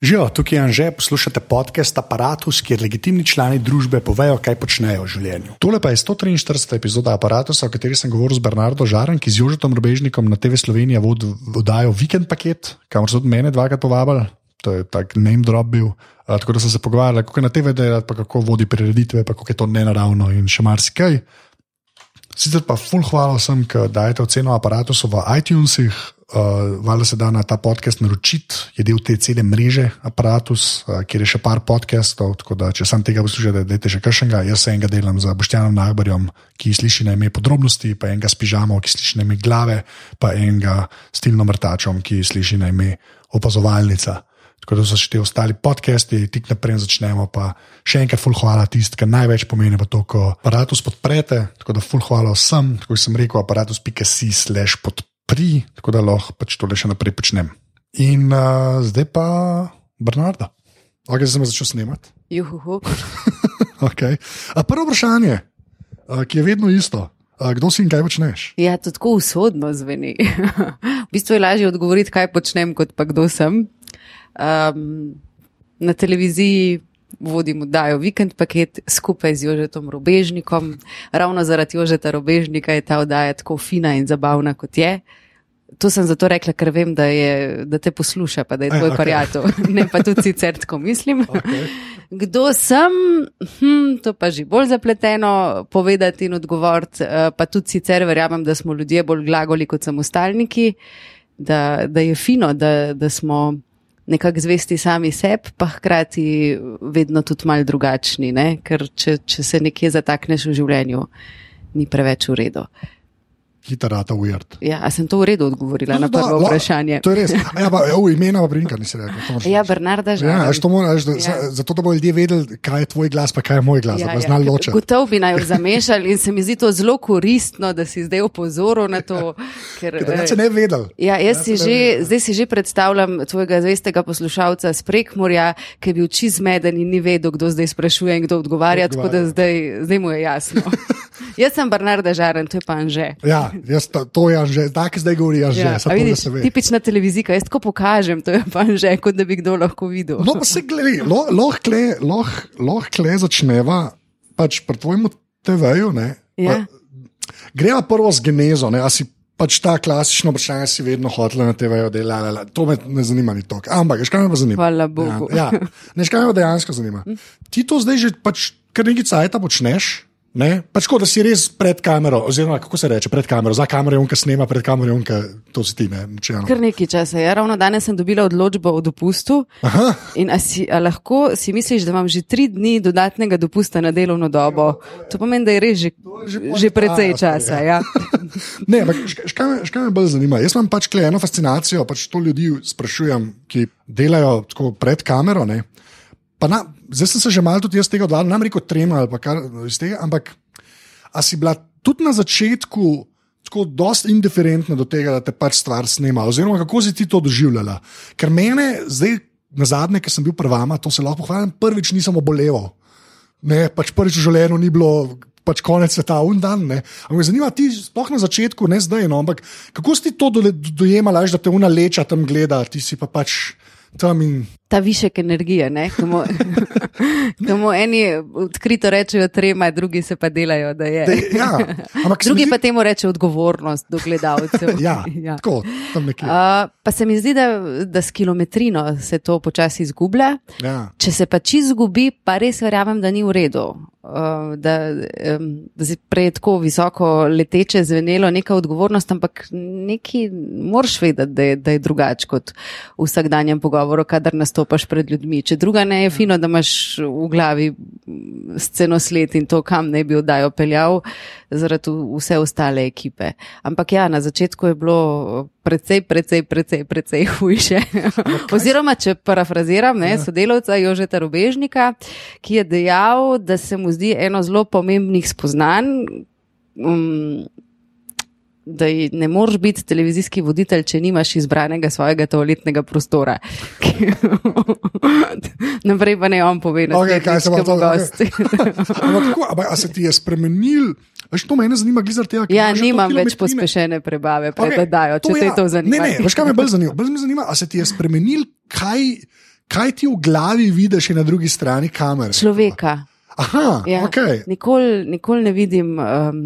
Živijo, tukaj je Anže, poslušate podcast Apparatus, kjer legitimni člani družbe povejo, kaj počnejo v življenju. Tole pa je 143. epizoda Apparatusa, o kateri sem govoril z Bernardo Žaran, ki z Jožetom Robežnikom na TV Slovenija vod, vodajo vikend paket, kamor so tudi mene dvakrat povabili. To je tak name drop bil. Uh, tako da sem se pogovarjal, kako je na TV delati, pa kako vodi prireditve, pa kako je to nenaravno in še marsikaj. Sicer pa ful hvala vsem, ki dajete oceno aparatusu v iTunesih, uh, valjda se da na ta podcast naročiti, je del te cele mreže aparatus, uh, kjer je še par podcastov, tako da če sam tega poslušate, dajte še kakšnega. Jaz se enega delam z Boštjanom Nagbarjem, ki sliši na ime podrobnosti, pa enega s pižamo, ki sliši na ime glave, pa enega s tilno mrtačom, ki sliši na ime opazovalnica. Tako da so še ti ostali podcasti, tik naprej začnemo. Pa še enkrat, ful hvala tisti, ki največ pomeni v to, ko aparatus podprete. Tako da ful hvala vsem, tako sem rekel, aparatus.si slash podpri, tako da lahko pač tole še naprej počnem. In uh, zdaj pa Bernarda. Ok, zdaj sem začel snemati. Juhu. Okay. A prvo vprašanje, uh, ki je vedno isto. Uh, kdo si in kaj počneš? Ja, to tako usodno zveni. v bistvu je lažje odgovoriti, kaj počnem, kot pa kdo sem. Um, na televiziji vodim oddajo Vikend paket skupaj z Jožetom Robežnikom. Ravno zaradi Jožeta Robežnika je ta oddaja tako fina in zabavna, kot je. To sem zato rekla, ker vem, da, je, da te posluša, pa da je tvoj okay. pariato. Ne pa tudi sicer tako mislim. Okay. Kdo sem, hm, to pa že bolj zapleteno povedati in odgovoriti, uh, pa tudi sicer verjamem, da smo ljudje bolj glagoli kot samostalniki, da, da je fino, da, da smo nekako zvesti sami sebi, pa hkrati vedno tudi mal drugačni, ne? ker če, če se nekje zatakneš v življenju, ni preveč v redu. Hitarata weird. Ja, a sem to v redu odgovorila No, na da, prvo la- vprašanje? To je res. Ja, pa, o, imena pa brinka nisi rekel. moraš Ja. Bernarda že. Ja, to moraš, da, ja. Ja. Zato, da bodo ljudje vedeli, kaj je tvoj glas, pa kaj je moj glas, ja, da bo znali ločiti. Gotovo bi naj jo zamešali in se mi zdi to zelo koristno, da si zdaj opozoril na to. Ker, Da se ne vedel. Ja, jaz si se ne že, vedel. zdaj si že predstavljam tvojega zvestega poslušalca z Prekmorja, ki je bil čist zmeden in ni vedel, kdo zdaj sprašuje in kdo odgovarja, Kdo tako da odgovarja. zdaj, zdaj mu je jasno. Jaz sem Bernarda Žaren, to je pa Anže. Ja, jaz, to, to je že, tako zdaj govori, že, Ja, ja, to, da vidiš, tipična televizija, jaz tako pokažem, to je pa Anže, kot da bi kdo lahko videl. No, pa se gledaj, lahko le, loh, loh le začneva, pač pri tvojemu TV-ju. ne, Ja. Greva prvo z genezo, ne, a si pač ta klasično vprašanje si vedno hotel na TV-ju delati. To me ne zanima ni toliko. Ampak, veš, kaj me pa zanima? Hvala Bogu. Ja, ja. Ne, veš, kaj me dejansko zanima. Ti to zdaj že pač kar nekaj cajta počneš. Ne? Pač tako, da si res pred kamero, oziroma kako se reče, pred kamero, za kamero je unka snema, pred kamero je unka, to si ti, ne, če eno. Kar nekaj časa je. Ravno danes sem dobila odločbo o dopustu. Aha, In a si, a lahko si misliš, da imam že tri dni dodatnega dopusta na delovno dobo? To pomeni, da je res že, že pol že precej časa. Ja. Ne, ampak šk- škaj me, bolj zanima? Jaz imam pač eno fascinacijo, pač to ljudi sprašujem, ki delajo tako pred kamero. Ne? Na, zdaj sem se že malo tudi jaz tega odvalil, nam rekel trema ali kar iz tega, ampak a si bila tudi na začetku tako dosti indiferentna do tega, da te pač stvar snema, oziroma kako si ti to doživljala? Ker mene zdaj, na zadnje, ki sem bil prvama, to se lahko pohvalim, prvič nisem oboleval. Ne, pač prvič v življenju ni bilo pač konec sveta, un dan. Ampak me zanima, ti sploh na začetku, ne zdaj, no, ampak kako si ti to dojemala, da te una leča tam gleda, ti si pa pač tam in. Ta višek energije, ne? Komu, komu eni odkrito rečejo trema, drugi se pa delajo, da je. De, ja, Drugi zdi- pa temu reče odgovornost do gledalcev. Ja, ja. tako. Uh, pa se mi zdi, da, da s kilometrino se to počasi izgublja. Ja. Če se pa čist zgubi, pa res verjamem, da ni v redu. Uh, da, um, da si prej tako visoko leteče zvenelo neka odgovornost, ampak neki moraš vedeti, da je, da je drugače kot v vsakdanjem pogovoru, kadar nastopaš pred ljudmi. Če druga ne je fino, da imaš v glavi mm, scenosled in to, kam ne bi oddajo peljal, zaradi vse ostale ekipe. Ampak ja, na začetku je bilo precej, precej, precej, precej hujše. Oziroma, če parafraziram ne, sodelavca Jožeta Robežnika, ki je dejal, da se mu zdi eno zelo pomembnih spoznanj. Um, Da ne moreš biti televizijski voditelj, če nimaš izbranega svojega toaletnega prostora. Naprej pa ne on pove, da Okej, kaj se to- gosti. Ampak kako, ampak, a se ti je spremenil? Veš, to mene zanima, glizar tega. ker Ja, imaš že nimam več pospešene prebave, Okej, okay, dajo, če te ja. to zanima. Ne, ne, veš, kaj me bolj zanima? Bolj me zanima, a se ti je spremenil, kaj, kaj ti v glavi vidiš na drugi strani kamere? Človeka. Aha, Ja, ok. Nikoli nikol ne vidim, um,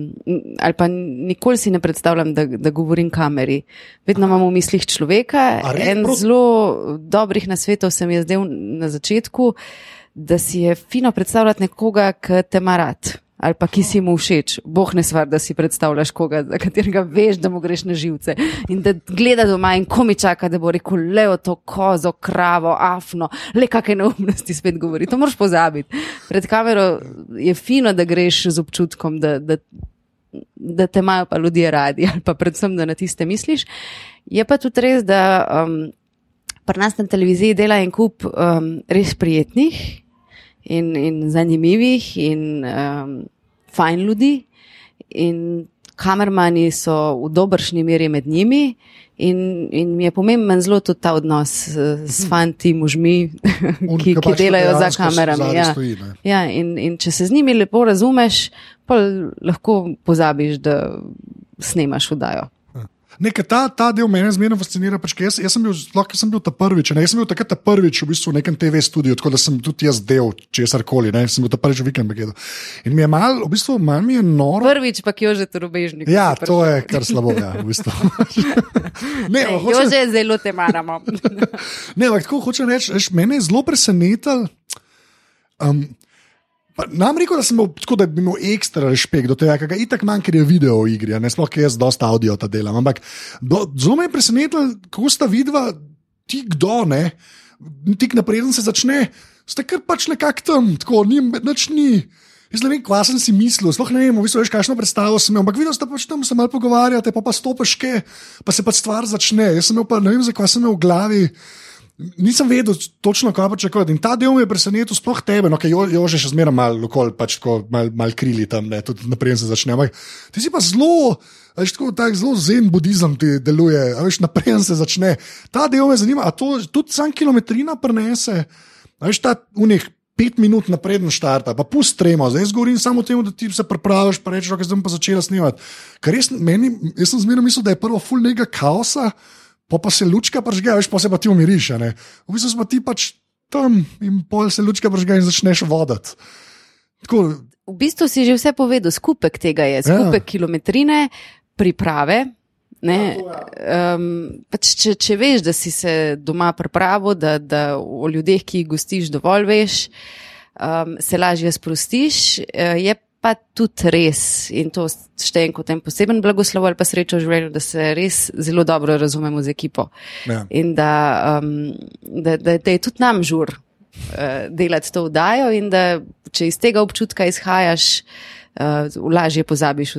ali pa nikoli si ne predstavljam, da, da govorim kameri. Vedno imam v mislih človeka. En zelo dobrih nasvetov se mi je zdel na začetku, da si je fino predstavljati nekoga, ki te ima rad. Ali pa ki si mu všeč, boh ne stvar, da si predstavljaš koga, za katerega veš, da mu greš na živce. In da gleda doma in komi čaka, da bo rekel, le o to kozo, kravo, afno, le kakšne neumnosti spet govori. To moraš pozabiti. Pred kamero je fino, da greš z občutkom, da, da, da te imajo pa ljudje radi, ali pa predvsem, da na tiste misliš. Je pa tudi res, da um, pri nas na televiziji dela en kup um, res prijetnih in, in zanimivih in um, fajn ljudi. In kamermani so v dobršni meri med njimi. In, in mi je pomemben zelo tudi ta odnos s, s fanti, možmi, ki, ki delajo za kamerami. Ja. Stoji, ne. Ja, in, in če se z njimi lepo razumeš, pa lahko pozabiš, da snemaš vdajo. Nekaj, ta, ta del mene zmerno fascinira. Pač, jaz, jaz sem bil, ker sem bil ta prvič. Ne? Jaz sem bil takrat ta prvič v, bistvu v nekem TV studiu, tako da sem tudi jaz del česar koli. Sem bil ta prvič v Wikipedu. In mi je malo, v bistvu, malo mi je noro. Prvič pa jo že robežnik. Ja, to je kar slabo. Ja, v bistvu. ne, ampak Jo hočem, že zelo te maramo. ne, ampak tako hočem reči, mene je zelo presenetilo. Um, Nam rekel, da sem imel, tako, da bi imel ekstra respekt do tega, kar je itak manj, ker je video v igri, ne sploh, ker jaz dosta audio ta delam. Ampak do- zelo me je presenetilo, kako sta vidva, ti kdo, ne, tik napreden se začne, sta kar pač nekako tam, tako, ni, nič ni. Jaz ne vem, kva sem si mislil, sploh ne vem, v bistvu veš, kakšno predstavo sem imel, ampak videl sta pač tam se malo pogovarjate, pa pa stopiš ke, pa se pač stvar začne. Jaz sem imel pa, ne vem, zakaj sem imel v glavi. Nisem vedel točno, kaj pričakovati. In ta del me je presenetil, sploh tebe, no, ki jo, jo že zmeraj malo, okol, pač tako malo mal krili tam, ne, tudi naprej se začne. Ampak ti si pa zelo, veš, tako tak zelo zen budizem ti deluje, veš, naprej se začne. Ta del me zanima, a to tudi sam kilometrina prenese, veš, ta unih. Pet minut napreden štarta, pa pust tremo, zdaj govorim samo o tem, da ti se pripraviš, pa rečeš, da zdaj bom pa začela snemati. Ker res, meni, jaz sem zmerno mislil, da je prvo full nega kaosa, pa, pa se lučka pržge, veš, pa se pa ti umiriš. ne. V bistvu si pa ti pač tam in pol se lučka pržge in začneš voditi. Tako, V bistvu si že vse povedal, skupek tega je, skupek ja. kilometrine, priprave. Ne, um, pač če, če veš, da si se doma pripravil, da, da o ljudeh, ki jih gostiš, dovolj veš, um, se lažje sprostiš, eh, je pa tudi res in to štejem kot en poseben blagoslov ali pa srečo v življenju, da se res zelo dobro razumemo z ekipo. Ja. In da, um, da, da, da je tudi nam žur uh, delati to vdajo, in da če iz tega občutka izhajaš, uh, lažje pozabiš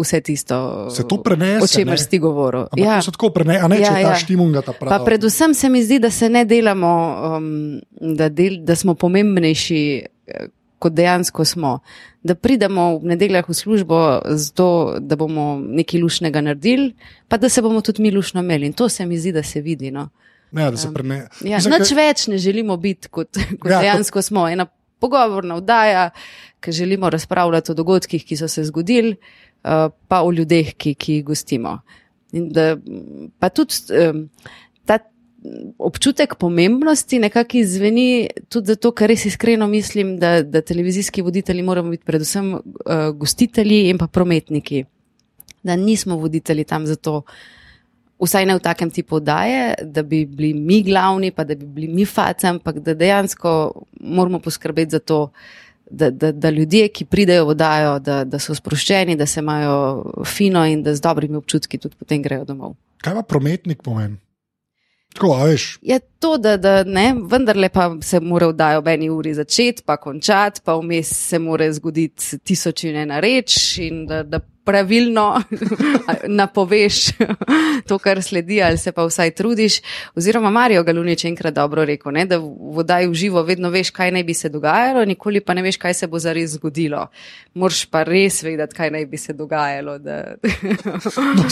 vse tisto, Se to prenese, o čemer si govoril. ampak ja. se tako prene, a ne če Ja, ta ja. ja. štimunga ta pravi. Pa predvsem se mi zdi, da se ne delamo, um, da, del, da smo pomembnejši, eh, kot dejansko smo. Da pridemo v nedeljah v službo zato, da bomo nekaj lušnega naredili, pa da se bomo tudi mi lušno imeli. In to se mi zdi, da se vidi. No. Ne, da se prene. Ja, Mislim, nič več ne želimo biti, kot, kot Ja, ja, dejansko smo. Ena pogovorna vdaja, ki želimo razpravljati o dogodkih, ki so se zgodili, uh, pa o ljudeh, ki, ki jih gostimo. In da, pa tudi um, ta občutek pomembnosti nekako izveni tudi zato, ker res iskreno mislim, da, da televizijski voditelji moramo biti predvsem uh, gostitelji in pa prometniki. Da nismo voditelji tam zato, vsaj ne v takem tipu daje, da bi bili mi glavni, pa da bi bili mi face, ampak da dejansko moramo poskrbeti za to, da, da, da ljudje, ki pridejo v dajo, da, da so sproščeni, da se imajo fino in da z dobrimi občutki tudi potem grejo domov. Kaj pa prometnik pomeni? Tako, veš. Je to, da, da ne, vendarle pa se mora vdajo ob eni uri začeti, pa končati, pa vmes se mora zgoditi tisoč in ena reč in da, da pravilno napoveš to, kar sledi, ali se pa vsaj trudiš. Oziroma, Marijo Galunič je enkrat dobro rekel, ne, da v vodaji v živo vedno veš, kaj naj bi se dogajalo, nikoli pa ne veš, kaj se bo zares zgodilo. Morš pa res vedeti, kaj naj bi se dogajalo. Da... No,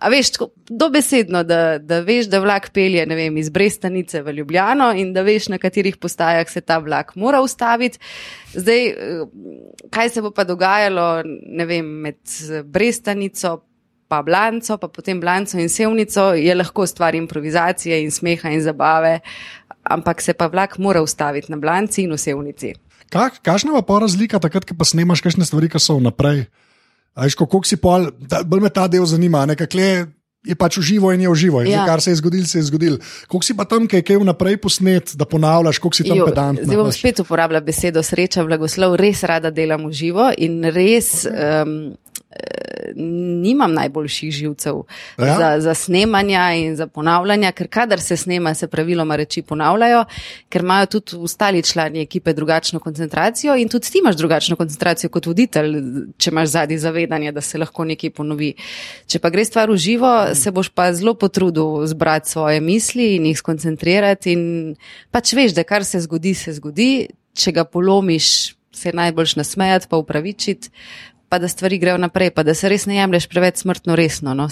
A veš, tako, dobesedno, da, da veš, da vlak pelje vem, iz Brestanice v Ljubljano in da veš, na katerih postajah se ta vlak mora ustaviti. Zdaj, eh, kaj se bo pa dogajalo, vem, med Brestanico. Pa Blanco, pa potem Blanco in Sevnico je lahko stvar improvizacije in smeha in zabave, ampak se pa vlak mora ustaviti na blanci in vsevnici. Kak, kakšna pa razlika takrat, ko pa snemaš kakšne stvari, ki so vnaprej? Ajš, kako si pol, da, bolj me ta del zanima, nekakle. Je pač uživo in je uživo. Ja. Kar se je zgodilo, se je zgodilo. Kako si pa tam, kaj je vnaprej posnet, da ponavljaš, kako si tam jo, pedant? Zdaj bom spet uporabljal besedo sreča, blagoslov, res rada delam uživo in res. Okay. Um, nimam najboljših živcev ja? za, za snemanja in za ponavljanja, ker kadar se snema, se praviloma reči ponavljajo, ker imajo tudi ostali člani ekipe drugačno koncentracijo in tudi ti imaš drugačno koncentracijo kot voditelj, če imaš zadnji zavedanje, da se lahko nekaj ponovi. Če pa gre stvar v živo, se boš pa zelo potrudil zbrati svoje misli in jih skoncentrirati in pač veš, da kar se zgodi, se zgodi, če ga polomiš, se najboljš nasmejati, pa upravičiti pa da stvari grejo naprej, pa da se res ne jemliš preveč smrtno resno. No,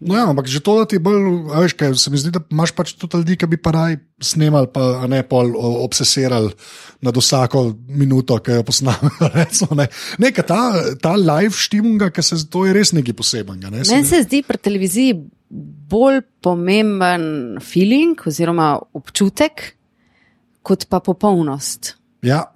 no ja, ampak že to, da ti bolj, veš, kaj, se mi zdi, da imaš pač tudi ljudi, ki bi pa raj snimali, pa ne pol obsesirali nad vsako minuto, ki jo posnamemo. Ne. Nekaj ta, ta live štimunga, ki se to je res nekaj posebnega. Ne. Meni se zdi pri televiziji bolj pomemben feeling oziroma občutek, kot pa popolnost. Ja.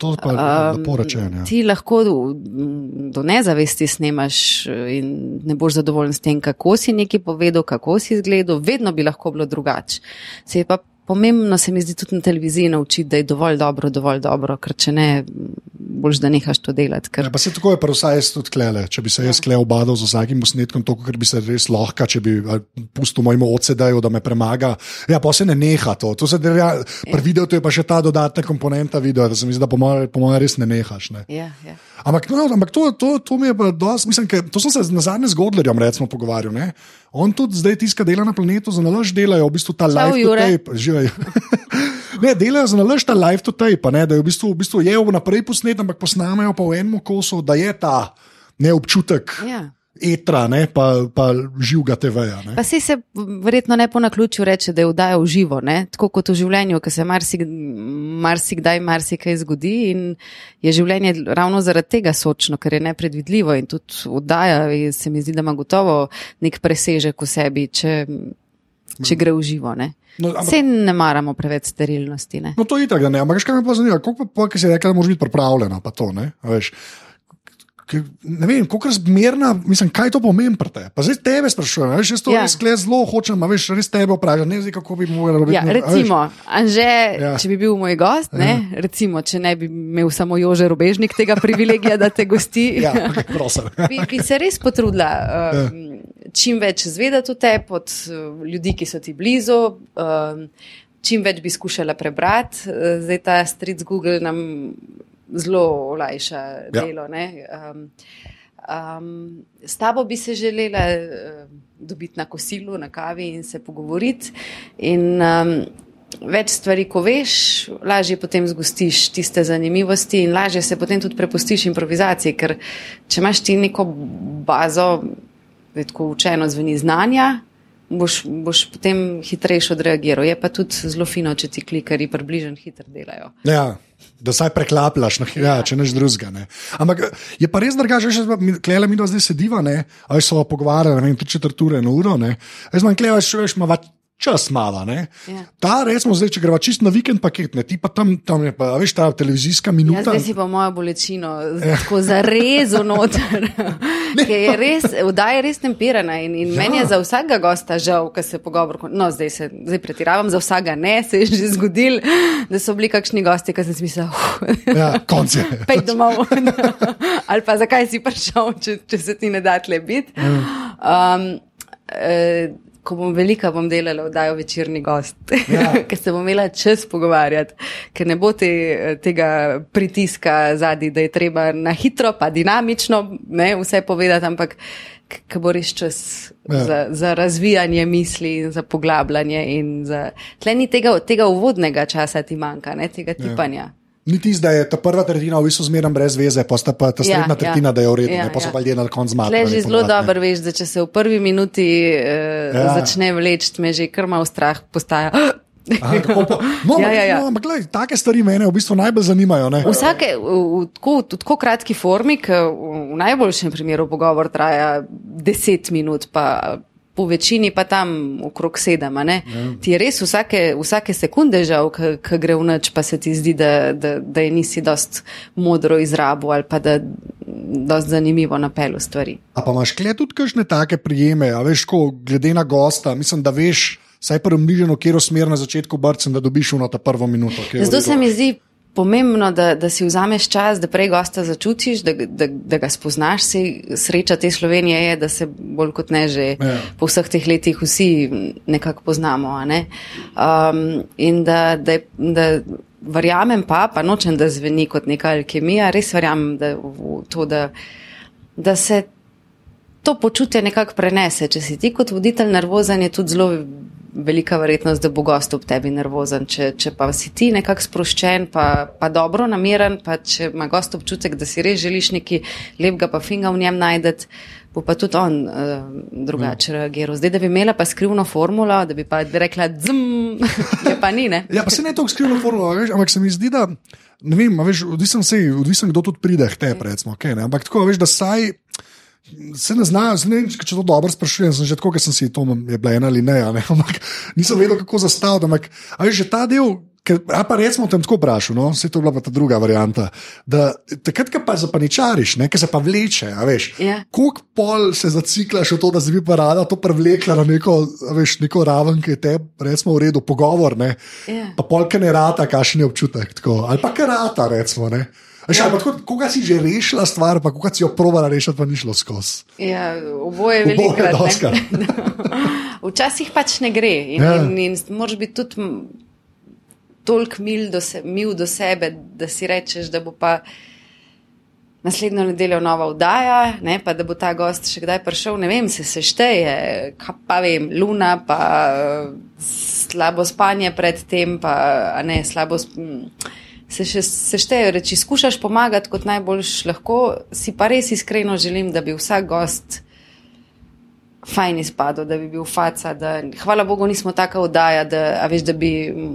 To je pa lepo rečeno. Ja. Ti lahko do, nezavesti snemaš in ne boš zadovoljen s tem, kako si nekaj povedal, kako si izgledal, vedno bi lahko bilo drugače. Se je pa pomembno, se mi zdi tudi na televiziji naučiti, da je dovolj dobro, dovolj dobro, ker če ne, boš da nehaš to delati. Ker... Ja, pa se tako je, pa vsaj jaz tudi klele. Če bi se jaz klele obadal z vsakim posnetkom, to, ker bi se res lahko, če bi pustil mojemu ocedeju, da me premaga. Ja, pa se ne neha to. to se, ja, pri videu to je pa še ta dodatna komponenta videa, da se mi zdi, da po mojem res ne nehaš. Ne. Ja, ja. Ampak, no, ampak to, to, to mi je pa dosti, mislim, ker to sem se na zadnje z Godlerjem recimo pogovarjal. Ne? On tudi zdaj tiska dela na planetu, za nalož delajo v bistvu ta live to tape. Živaj. ne, delajo za nalož ta live to tape, ne? da je v bistvu, v bistvu je vnaprej posnet, ampak posnamejo pa v enem kosu, da je ta neobčutek. Ja etra, ne, pa, pa živega TV-ja. Pa si se verjetno ne po naključju reče, da je vdaja v živo, ne? tako kot v življenju, ki se marsikdaj marsikaj zgodi in je življenje ravno zaradi tega sočno, ker je nepredvidljivo in tudi vdaja se mi zdi, da ima gotovo nek presežek v sebi, če, če gre v živo. Ne? No, ampak, Vse ne maramo preveč sterilnosti. Ne? No, to je tako. Ampak, kaj me pa zanima, kako pa, pa, si rekel, da moraš biti pripravljena, pa to ne. Veš, ne vem, kako je zmerna, mislim, kaj to pomeni pri tebi. Pa zdaj tebe sprašujem, veš, jaz to ja. res zelo hočem, a veš, res tebe vprašam, ne vem, kako bi mogel biti. Ja, recimo, Anže, ja. če bi bil moj gost, ne, ja. recimo, če ne bi imel samo Jože Robežnik tega privilegija, da te gosti, ja, okay, bi, bi se res potrudila. Um, ja. Čim več zvedeti o tebi, od uh, ljudi, ki so ti blizu, um, čim več bi skušala prebrati. Uh, zdaj ta stric Google nam zelo olajša ja. delo. Um, um, s tabo bi se želela uh, dobiti na kosilu, na kavi in se pogovoriti. In, um, Več stvari, ko veš, lažje potem zgostiš tiste zanimivosti in lažje se potem tudi prepustiš improvizaciji, ker če imaš ti neko bazo, tako učeno zveni znanja, boš, boš potem hitrejše odreagiral. Je pa tudi zelo fino, če ti klikari približno hitro delajo. Ja da saj preklapljaš, no, ja, če neš drugega. Ne. Ampak je pa res drugače, že klele mi do zdaj sediva, ali so pogovarjali, ne vem, tri četrture na uro. Jaz manj klele, še veš, ima čas malo. Ja. Ta, recimo, zdaj, če greva čist na vikend paket, ne, ti pa tam, tam je pa, veš, ta televizijska minuta. Ja, zdaj si pa moja bolečina, ja. tako zarezo noter. je res, vdaja je res temperana in, in ja. meni je za vsakega gosta žal, ker se pogovor, no, zdaj se zdaj pretiravam, za vsakega ne, se je že zgodil, da so bili kakšni gosti, ki sem si mislil, ja, konce. Pej domov. Ali pa zakaj si prišel, če, če se ti ne da tle biti. Ja. Um, uh, ko bom velika, bom delala vdajo večerni gost, ja. ker se bom imela čas pogovarjati, ker ne bo te, tega pritiska zadnji, da je treba na hitro, pa dinamično ne, vse povedati, ampak ki bo res čas ja. za, za razvijanje misli in za poglabljanje. Tle ni tega, tega uvodnega časa ti manjka, ne, tega ja. tipanja. Ja. Ni tisto, da je ta prva tretjina v bistvu zmeraj brez veze, pa sta pa ta ja, srednja ja, tretjina, ja. da je v redu, ja, ne pa so ja. pa ljudje na koncu zmagali. Le že zelo dobro veš, da če se v prvi minuti uh, ja. začne vleči, me že kar malo strah postaja. Aha, po, no, ja, ja, ja. No, ampak, gledaj, take stvari me v bistvu najbolj zanimajo. Vsake, v, v, tako, v tako kratki formi, ki v, v najboljšem primeru pogovor traja 10 minut, pa po večini pa tam okrog sedem. Ja. Ti je res vsake, vsake sekunde žal, ki gre v noč, pa se ti zdi, da, da, da je nisi dost modro izrabo ali pa da dost zanimivo napelo stvari. A pa imaš kle tudi kakšne take prijeme, a veš, ko glede na gosta, mislim, da veš. Saj pa umliženo, kjer osmer na začetku brcem, da dobiš v ta prvo minuto. Zato se mi zdi pomembno, da, da si vzameš čas, da prej gosta začutiš, da, da, da ga spoznaš. Si, sreča te Slovenije je, da se bolj kot ne že ja. po vseh teh letih vsi nekako poznamo. Ne? Um, in da, da, da verjamem pa, pa nočem, da zveni kot neka alkemija, res verjamem da v to, da, da se. To počutje nekako prenese. Če si ti kot voditelj nervozen, je tudi zelo velika verjetnost, da bo gost ob tebi nervozen. Če, če pa si ti nekako sproščen, pa, pa dobro nameren, pa če ima gost občutek, da si res želiš neki lepega pa finga v njem najdeti, bo pa tudi on uh, drugače ja. reagiral. Zdaj, da bi imela pa skrivno formulo, da bi pa rekla, dzm, je pa ni. Ne? ja, pa se ne to skrivno formulo, veš, ampak se mi zdi, da. Ne vem, veš, odvisen, sej, odvisen, kdo tudi pride, te, recimo, okay, ampak tako, veš, da saj. Se ne znajo, ne vem, če to dobro sprašujem. Sem že tako, ker sem si to bila ena ali ne, ne ampak nisem vedel, kako zastaviti. Ampak, ali že ta del, ker, a pa recimo tam tako vprašal, no, se je to bila pa ta druga varianta. Da takrat, ko pa zapaničariš, ne, ker se pa vleče, veš. Yeah. Ja. Kolik pol se zaciklaš v to, da bi pa rada to prevlekla na neko, veš, neko raven, ki je te, recimo, v redu, pogovor, ne. Yeah. Ja. Pa polk ne rata, kašni občutek, tako. ali pa karata, recimo, ne. Ja. Tako, koga si že rešila stvar, pa koga si jo provala rešiti, pa ni šlo skozi. Ja, oboje je veliko. Včasih pač ne gre in, ja. in, in moraš biti tudi toliko mil, mil do sebe, da si rečeš, da bo pa naslednjo nedeljo nova vdaja, ne, pa da bo ta gost še kdaj prišel. Ne vem, se sešteje, pa vem, luna, pa slabo spanje predtem, pa ne slabo spanje se še seštejejo reči, skušaš pomagati kot najboljš lahko, si pa res iskreno želim, da bi vsak gost fajn izpadel, da bi bil faca. Da, hvala Bogu, nismo taka oddaja, da, veš, da bi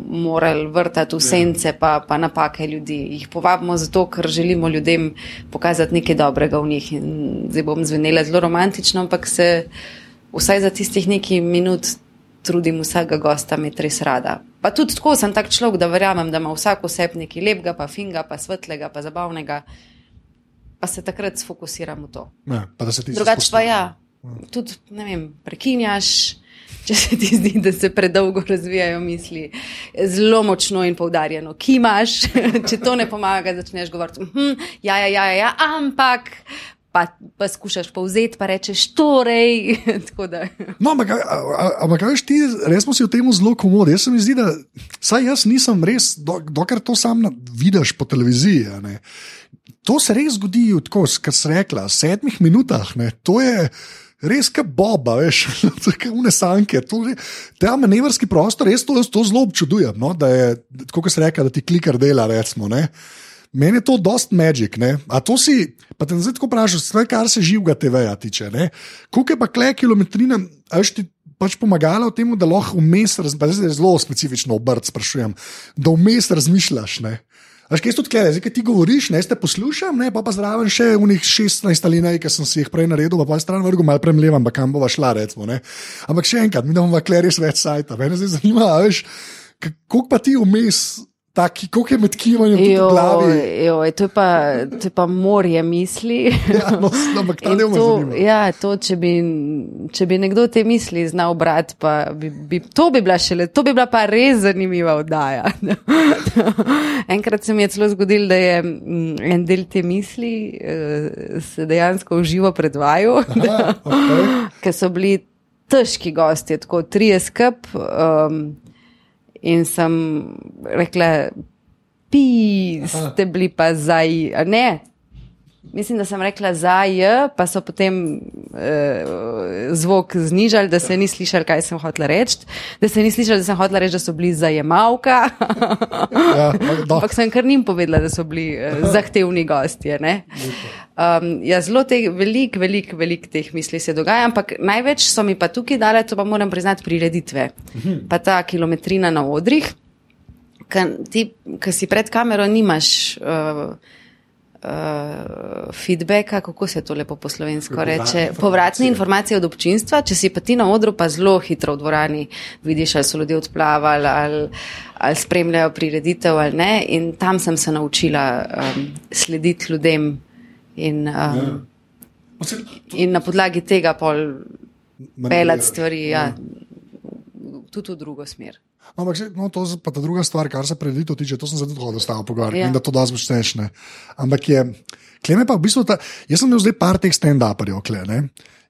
morali vrtati v ja. sence pa, pa napake ljudi. Jih povabimo zato, ker želimo ljudem pokazati nekaj dobrega v njih. In zdaj bom zvenela zelo romantično, ampak se vsaj za tistih nekaj minut trudim vsakega gosta imeti res rada. Pa tudi tako sem tak človek, da verjamem, da ima vsak oseb nekaj lepega, pa finga, pa svetlega, pa zabavnega, pa se takrat sfokusiram v to. Ja, Drugače pa ja, tudi ne vem, prekinjaš. Če se ti zdi, da se predolgo razvijajo misli, zelo močno in poudarjeno, ki imaš, če to ne pomaga, začneš govoriti, hm, ja, ja, ja, ja, ampak pa, pa skušaš povzeti, pa rečeš torej. no, ampak, ampak veš, ti res smo si v tem zelo komodi. Jaz se mi zdi, da saj jaz nisem res, do, dokler to sam vidiš po televiziji. To se res zgodi, tako, kar si rekla, v sedmih minutah. Ne, to je res kot boba, veš, tako unesanke. Ta manevrski prostor, res to, to zelo občudujem. No, da je, kot se reka, da ti klikar dela, recimo. Ne. Meni je to dost magic. Ne? A to si, pa te zdaj tako vprašaj, vse, kar se živega TV-ja tiče. Koliko je pa kle kilometrina, až ti pač pomagala v tem, da lahko vmes, zdaj zelo specifično obrt sprašujem, da vmes razmišljaš. Ne? Až kaj so tudi klede, zdaj ti govoriš, ne ste poslušam, ne, pa pa zraven še v njih 16 ali nekaj, ki sem si jih prej naredil, pa pa stran vrgu malo premlevam, pa kam bova šla, recimo. Ne. Ampak še enkrat, mi imamo v kleris več sajta, mene zdaj zanima, veš, koliko pa ti vmes Taki, kako je med kivanjem v glavi? Joj, to, je pa, to je pa morje misli. Ja, no, ampak ta ne more. Ja, to, če, bi, če bi nekdo te misli znal brati, bi, bi, to, bi bila šele, to bi bila pa res zanimiva oddaja. Enkrat se mi je celo zgodil, da je mm, en del te misli uh, se dejansko uživo predvajal, okay. ker so bili težki gosti, tako tri skup. Um, In sem rekla, pi, ste bili pa zdaj, ne. Mislim, da sem rekla za J, pa so potem uh, zvok znižali, da se ni slišal, kaj sem hotela reči. Da se ni slišal, da sem hotela reči, da so bili zajemalka. ja, Ampak sem kar njim povedala, da so bili uh, zahtevni gostje. Um, ja, zelo te, velik, velik, velik teh misli se dogaja, ampak največ so mi pa tukaj dale, to pa moram priznati, prireditve. Pa ta kilometrina na odrih, ki si pred kamero nimaš. Uh, uh, feedbacka, kako se to lepo po slovensko Povratne reče, informacije. povratne informacije od občinstva, če si pa ti na odru pa zelo hitro v dvorani vidiš, ali so ljudje odplavali, ali, ali spremljajo prireditev ali ne. In tam sem se naučila um, slediti ljudem in, um, Ja. Pa se- in na podlagi tega pol pelati stvari ja, tudi v drugo smer. No, Ampak, no, to je pa ta druga stvar, kar se preditev tiče, to sem se tudi hodil s tabo pogovarjati Ja. in da to dosti počneš. ne. Ampak je, kleme pa v bistvu, ta, jaz sem imel zdaj par teh stand-uperjev, kle, ne.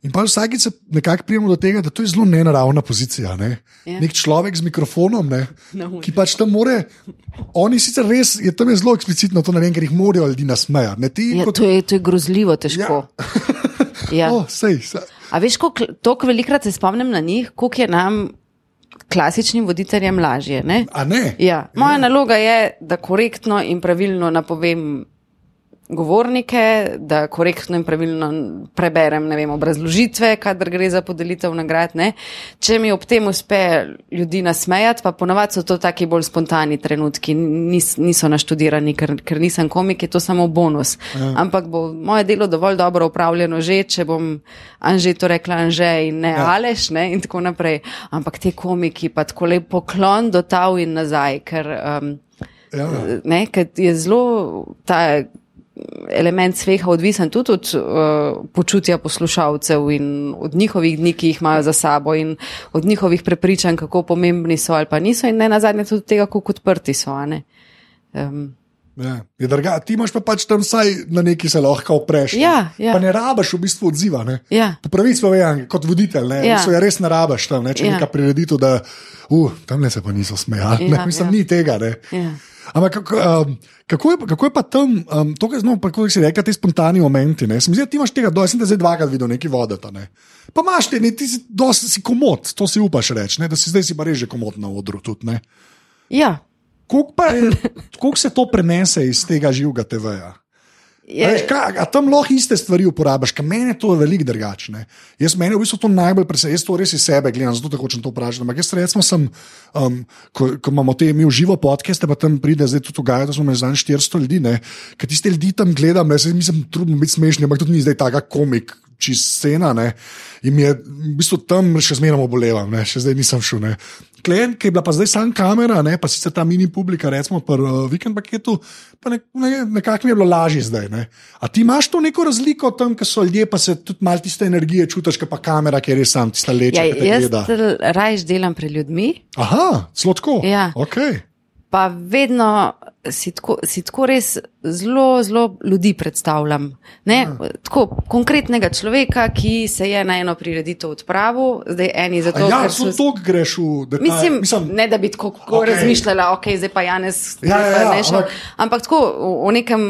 In pa vsakič se nekako prijemo do tega, da to je zelo nenaravna pozicija. Ne? Ja. Nek človek z mikrofonom, ne, ulici. ki pač tam more. Oni sicer res, je tam je zelo eksplicitno to, ne vem, ker jih morajo ljudi nasmejati. Ti, Ja, kot, to, je, to je grozljivo težko. Ja. oh, sej, sej. A veš, koliko velikrat se spomnim na njih, koliko je nam klasičnim voditeljem lažje. Ne? A ne? Ja. Moja naloga je, da korektno in pravilno napovem govornike, da korektno in pravilno preberem vem, obrazložitve, kadar gre za podelitev nagrad. Ne? Če mi ob tem uspe ljudi nasmejati, pa ponavadi so to taki bolj spontani trenutki, nis, niso naštudirani, ker, ker nisem komik, je to samo bonus. Ja. Ampak bo moje delo dovolj dobro upravljeno že, če bom Anže to rekla Anže in ne ja. Aleš ne? in tako naprej. Ampak te komiki pa tako lep poklon do tav in nazaj, ker, um, Ja. ne, ker je zelo ta element sveha odvisen tudi od uh, počutja poslušalcev in od njihovih dni, ki jih imajo za sabo in od njihovih prepričanj, kako pomembni so ali pa niso in ne nazadnje tudi tega, kako odprti so. a ne. Um, Ja, je draga, ti imaš pa pač tam vsaj na neki se lahko opreš. ne. Ja, ja. Pa ne rabaš v bistvu odziva. Ne? Ja. Po pravici povem, kot voditelj, ne, Ja. ja. res ne rabaš tam, ne, če Ja. ja. nekaj prireditev, da uh, tam le se pa niso smejali. Ja, Ja, Mislim, ja. ni tega. Ne. ja. Ampak kako, um, kako, je, kako je pa tam, um, to, kar znamo, kako si rekel, ti spontani momenti. Ne? Se mi zdi, da ti imaš tega, do, sem te zdaj dvakrat videl, neki vodeta. Ne? Pa imaš te, ne, ti si, dosti si komod, to si upaš reči, da si zdaj si pa res že komod na odru. Tudi, ne? ja. Koliko se to prenese iz tega živega TV-ja? A veš, Je, kaj, a tam lahko iste stvari uporabiš, ker meni je to veliko drugačne. Jaz meni je v bistvu to najbolj preseneča, jaz to res iz sebe gledam, zato hočem to vprašati. Ampak jaz recimo sem, um, ko, ko imamo te mi v živo podcaste, pa tam pride zdaj tudi Gaja, da smo imeli zanj 400 ljudi, ker tiste ljudi tam gledam, jaz mislim, trudno biti smešni, ampak tudi ni zdaj taka komik. Čez scena, ne, in je v bistvu tam še zmeraj obolevam, ne, še zdaj nisem šel. Ne. Klen, ki je bila pa zdaj samo kamera, ne, pa sicer ta mini publika, recimo pri uh, vikend paketu, pa ne, ne, nekako mi je bilo lažje zdaj. Ne. A ti imaš to neko razliko tam, ker so ljudje, pa se tudi malo tiste energije čutiš, pa kamera, ki je res sam tista leča, ja, ki jaz rajš delam pred ljudmi, Aha, zelo tako. Ja. Okay. pa vedno si tako, si tako res zelo, zelo ljudi predstavljam. Ne, tako konkretnega človeka, ki se je na eno prireditev odpravil, zdaj eni A zato, Ja, ker zelo so. to greš v detalj. Mislim, mislim, ne da bi tako okay. Razmišljala, ok, zdaj pa Janez, Ja, ja, ja, ne šel. ampak- ampak tako v, v nekem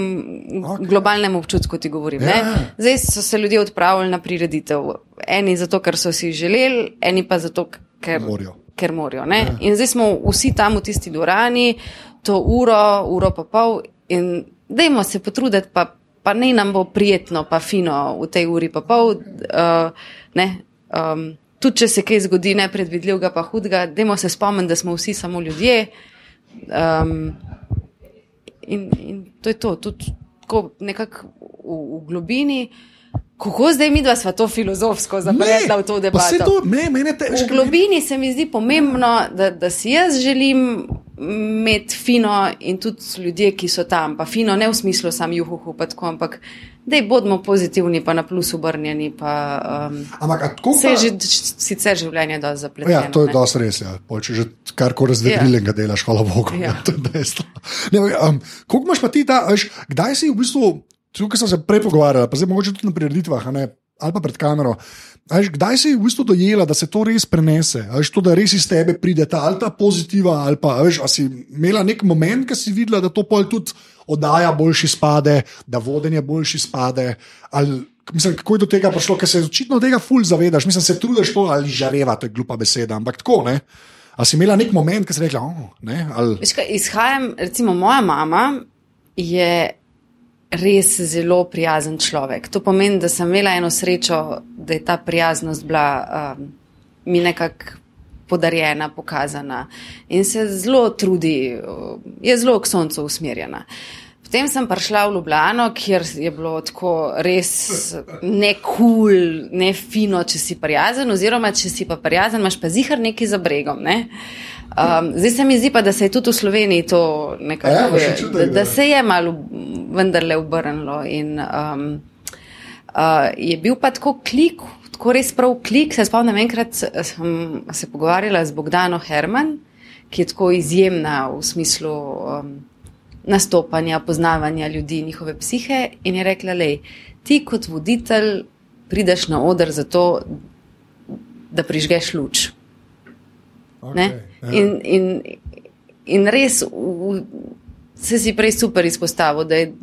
okay. globalnem občutku ti govorim. Ja. Ne? Zdaj so se ljudje odpravili na prireditev. Eni zato, ker so si želeli, eni pa zato, ker Morajo. Ker morajo. Ja. In zdaj smo vsi tam v tisti dvorani, to uro, uro pa pol, in dajmo se potruditi, pa, pa ne nam bo prijetno, pa fino v tej uri pa pol. Uh, ne, um, tudi če se kaj zgodi nepredvidljivega, pa hudega, dajmo se spomniti, da smo vsi samo ljudje. Um, in, in to je to, tudi nekako v, v globini. Kako zdaj mi dva sva to filozofsko zapletla v to debato? To, ne, te, V globini se mi zdi pomembno, da, da si jaz želim imeti fino in tudi ljudje, ki so tam, pa fino, ne v smislu sam juhu, pa tako, ampak da bodimo pozitivni, pa na plus obrnjeni. Pa, um, Ampak, a tako pa- je že sicer življenje dosti zapleteno. Ja, to je dosti res. Ja. Pol, če že karkoli razvedrilenega ja. delaš, hvala Bogu. Ja. Ja. to je dejstvo. Um, koliko imaš pa ti ta, veš, kdaj si v bistvu, tukaj sem se prej pogovarjal, pa zdaj mogoče tudi na prireditvah, ne, ali pa pred kamero. a Veš, kdaj si v bistvu dojela, da se to res prenese, a veš, to, da res iz tebe pride ta ali ta pozitiva, ali pa a veš, a si imela nek moment, ki si videla, da to pol tudi oddaja boljši spade, da vodenje boljši spade. Ali, mislim, kako je do tega prišlo, ker se očitno tega ful zavedaš, mislim, se trudiš to ali žareva, to je glupa beseda, ampak tako ne. A si imela nek moment, ki si rekla, oh, ne, ali Veš, kaj, izhajam, recimo, moja mama je res zelo prijazen človek. To pomeni, da sem imela eno srečo, da je ta prijaznost bila um, mi nekako podarjena, pokazana in se zelo trudi, uh, je zelo k soncu usmerjena. Potem sem prišla v Ljubljano, kjer je bilo tako res ne kul, cool, ne fino, če si prijazen, oziroma če si pa prijazen, imaš pa zihar neki za bregom. Ne? Um, zdaj se mi zdi pa, da se je tudi v Sloveniji to nekako, Ja, čutim, da, da ja. se je malo vendarle obrnilo. In um, uh, je bil pa tako klik, tako res prav klik. Se spomnim, enkrat sem se pogovarjala z Bogdano Herman, ki je tako izjemna v smislu. Um, nastopanja, poznavanja ljudi, njihove psihe, in je rekla: Lej, ti kot voditelj prideš na oder zato, da prižgeš luč. Okay, ja. In, in, in res, v, se si prej super izpostavil, da je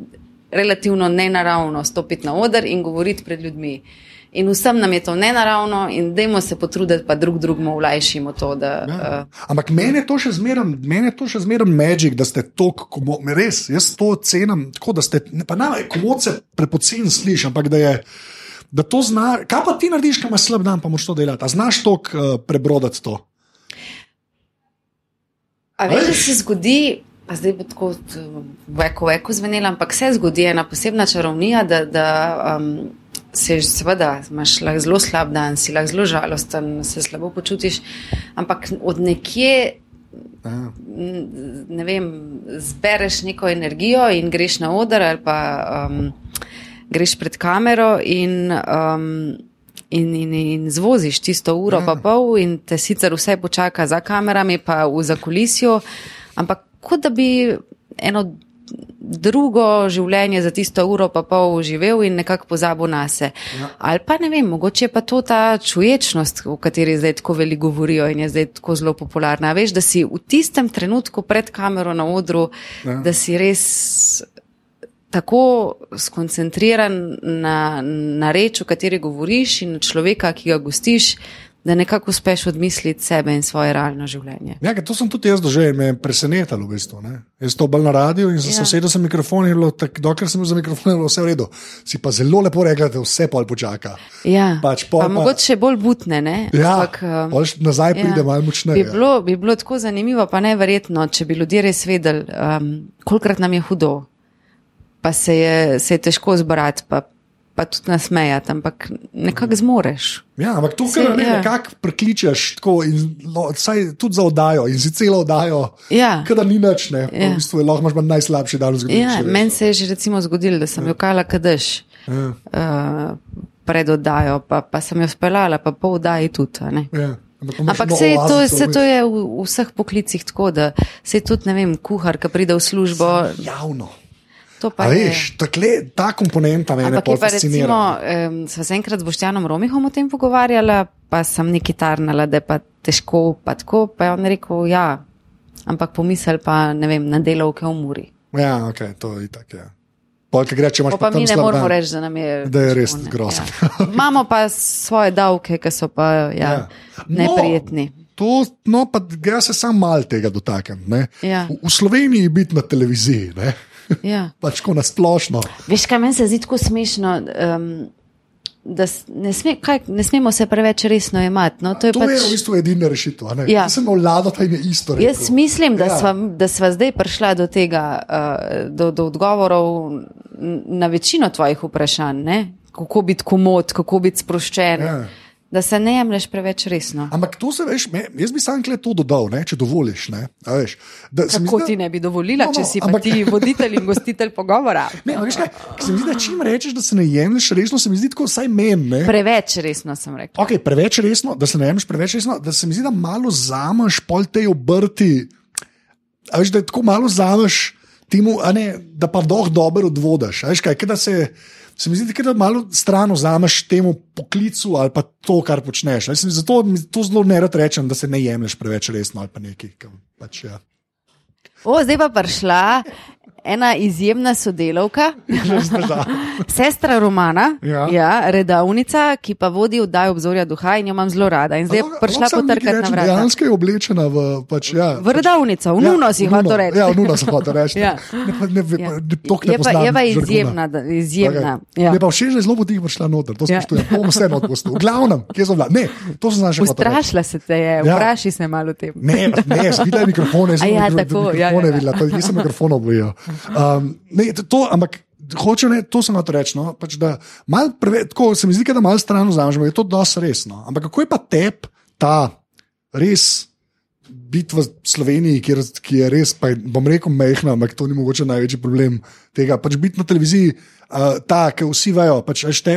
relativno nenaravno stopiti na oder in govoriti pred ljudmi. In vsem nam je to nenaravno, in dajmo se potruditi, pa drug drugemu vlajšimo to. Da, Ja. uh, Ampak meni je to še zmeraj, meni je to še zmeraj magic, da ste komo- res, jaz to cenim, tako da ste, pa ne, komod se prepoceni sliši, ampak da je. Da to zna, kaj pa ti narediš, ko imaš slab dan, pa moraš to delati. A znaš to uh, prebrodati to? A veš, da se zgodi, pa zdaj bo tako t- veko, veko zvenela, ampak se zgodi ena posebna čarovnija, da, da um, se seveda imaš lahko zelo slab dan, si lahko zelo žalosten, se slabo počutiš, ampak od nekje. N- Ne vem, zbereš neko energijo in greš na oder, ali pa um, greš pred kamero in, um, in, in, in zvoziš tisto uro, Ja. pa pol, in te sicer vse počaka za kamerami, pa v zakulisju, ampak kot da bi eno drugo življenje za tisto uro pa pol živel in nekako pozabil na se. Ja. Ali pa ne vem, mogoče je pa to ta čuječnost, o kateri zdaj tako veliko govorijo in je zdaj tako zelo popularna. Veš, da si v tistem trenutku pred kamero na odru, Ja. da si res tako skoncentriran na, na reč, o kateri govoriš in na človeka, ki ga gostiš, da nekako uspeš odmisliti sebe in svoje realno življenje. Ja, to sem tudi jaz doživel, me je presenetilo. V bistvu, ne. jaz to bolj na radiju in sem Ja. se usedel za mikrofon, in bilo tak, dokler sem bil za mikrofon, je bilo vse v redu. Si pa zelo lepo rekla, da vse pol počaka. Ja, Pač pol pa, pa- mogoče še bolj butne, ne? Ja, Ampak, um, nazaj pride malo močneje. Bi bilo, bi bilo tako zanimivo, pa neverjetno, če bi ljudje res vedeli, um, kolikrat nam je hudo, pa se je, se je težko zbrati, pa, pa tudi nasmejati, ampak nekako zmoreš. Ja, ampak to, kar ne, ja. nekako prekličeš, tako, in, lo, saj tudi za oddajo, in si celo oddajo, Ja. kada ni nič, ne. Ja. Ja. V bistvu je lahko imaš najslabši dan v zgodovini. Ja, meni se je že recimo zgodilo, da sem jo kala kadež Ja, uh, pred oddajo, pa, pa sem jo speljala, pa po oddaji tudi. ja. Ampak, Ampak se to, oazico se to je v, v vseh poklicih tako, da se tudi, ne vem, kuhar, ki pride v službo, Javno. To pa A je. veš, takle, ta komponenta me Ampak je pa recimo, fascinira. um, sva se enkrat z Boštjanom Romihom o tem pogovarjala, pa sem neki tarnala, da je pa težko, pa tako, pa je on rekel, ja, ampak pomisel pa, ne vem, na delovke v Muri. Ja, ok, to je tako. Ja. Pol, ki gre, če imaš Pa, pa mi ne dan. reči, da nam je. Da je res grozno. Ja. Imamo pa svoje davke, ki so pa ja, Ja. ja. neprijetni. To, no, pa ga se sam mal tega dotaknem. ne. Ja. V, v Sloveniji biti na televiziji, ne? Ja. pač tako nasplošno. Veš, kaj meni se zdi tako smešno, um, da ne, sme, kaj, ne smemo se preveč resno jemati. No, to je To pač, je v bistvu edina rešitev. Ja. Sem vlado, ta je isto. Rekel. Jaz mislim, da, Ja. sva, da sva zdaj prišla do tega, uh, do, do odgovorov na večino tvojih vprašanj, ne? kako biti komod, kako biti sproščen. Ja. Da se ne jemliš preveč resno. Ampak to se veš, me, jaz bi sam kle to dodal, ne, če dovoliš. Ne, a veš, da, Kako zdi, da- ti ne bi dovolila, No, no, če si pa ampak- ti voditelj in gostitelj pogovora? Ne, veš kaj, se mi zdi, da čim rečeš, da se ne jemliš resno, se mi zdi tako vsaj meni. Preveč resno sem rekla. Okay, preveč resno, da se ne jemliš preveč resno, da se mi zdi, da malo zameš pol te obrti. A veš, da tako malo zameš temu, ne, da pa doh dobro odvodaš. A veš kaj, ke da se, se mi zdi, da malo stran vzameš temu poklicu ali pa to, kar počneš. veš, Zato mi to zelo ne rad rečem, da se ne jemliš preveč resno ali pa nekaj. Pač, ja. O, zdaj pa prišla ena izjemna sodelavka, sestra Romana, Ja. ja, redavnica, ki pa vodi oddajo obzorja duha in jo imam zelo rada. In zdaj je prišla potrkati na vrata. Dejansko je oblečena v, pač, ja, V redavnico, v nuno si hotel reči. Ja, v nuno sem hotel reči. Ja. Ne, pa ne, Ja. ja. ne, toliko ne Je pa, je pa izjemna, da- izjemna. Okay. Ja. Je pa všeč, da je zelo potiho prišla noter, to Ja. spoštujem. Ja. Bom vseeno odpustil. V glavnem, kje so bila? Ne, to sem znašel. Ustrašila se te je, Ja. vprašaj se malo o tem. Ne, ne, videla je mikrofone, sem ja, mikro- tako, ja, mikrofone ja, ja. videla, to nisem mikrofonov bojijo. Um, ne, to- ampak hoče ne, to sem hotel reči. No, pač, da mal preve, tako, se mi zdi, da malo stran vzamemo, je to dosti resno. Ampak kako je pa tep ta res biti v Sloveniji, kjer, ki je res, pa, bom rekel, mehna, ampak to ni mogoče največji problem tega. Pač biti na televiziji, uh, ta, ki vsi vejo. Pač, te,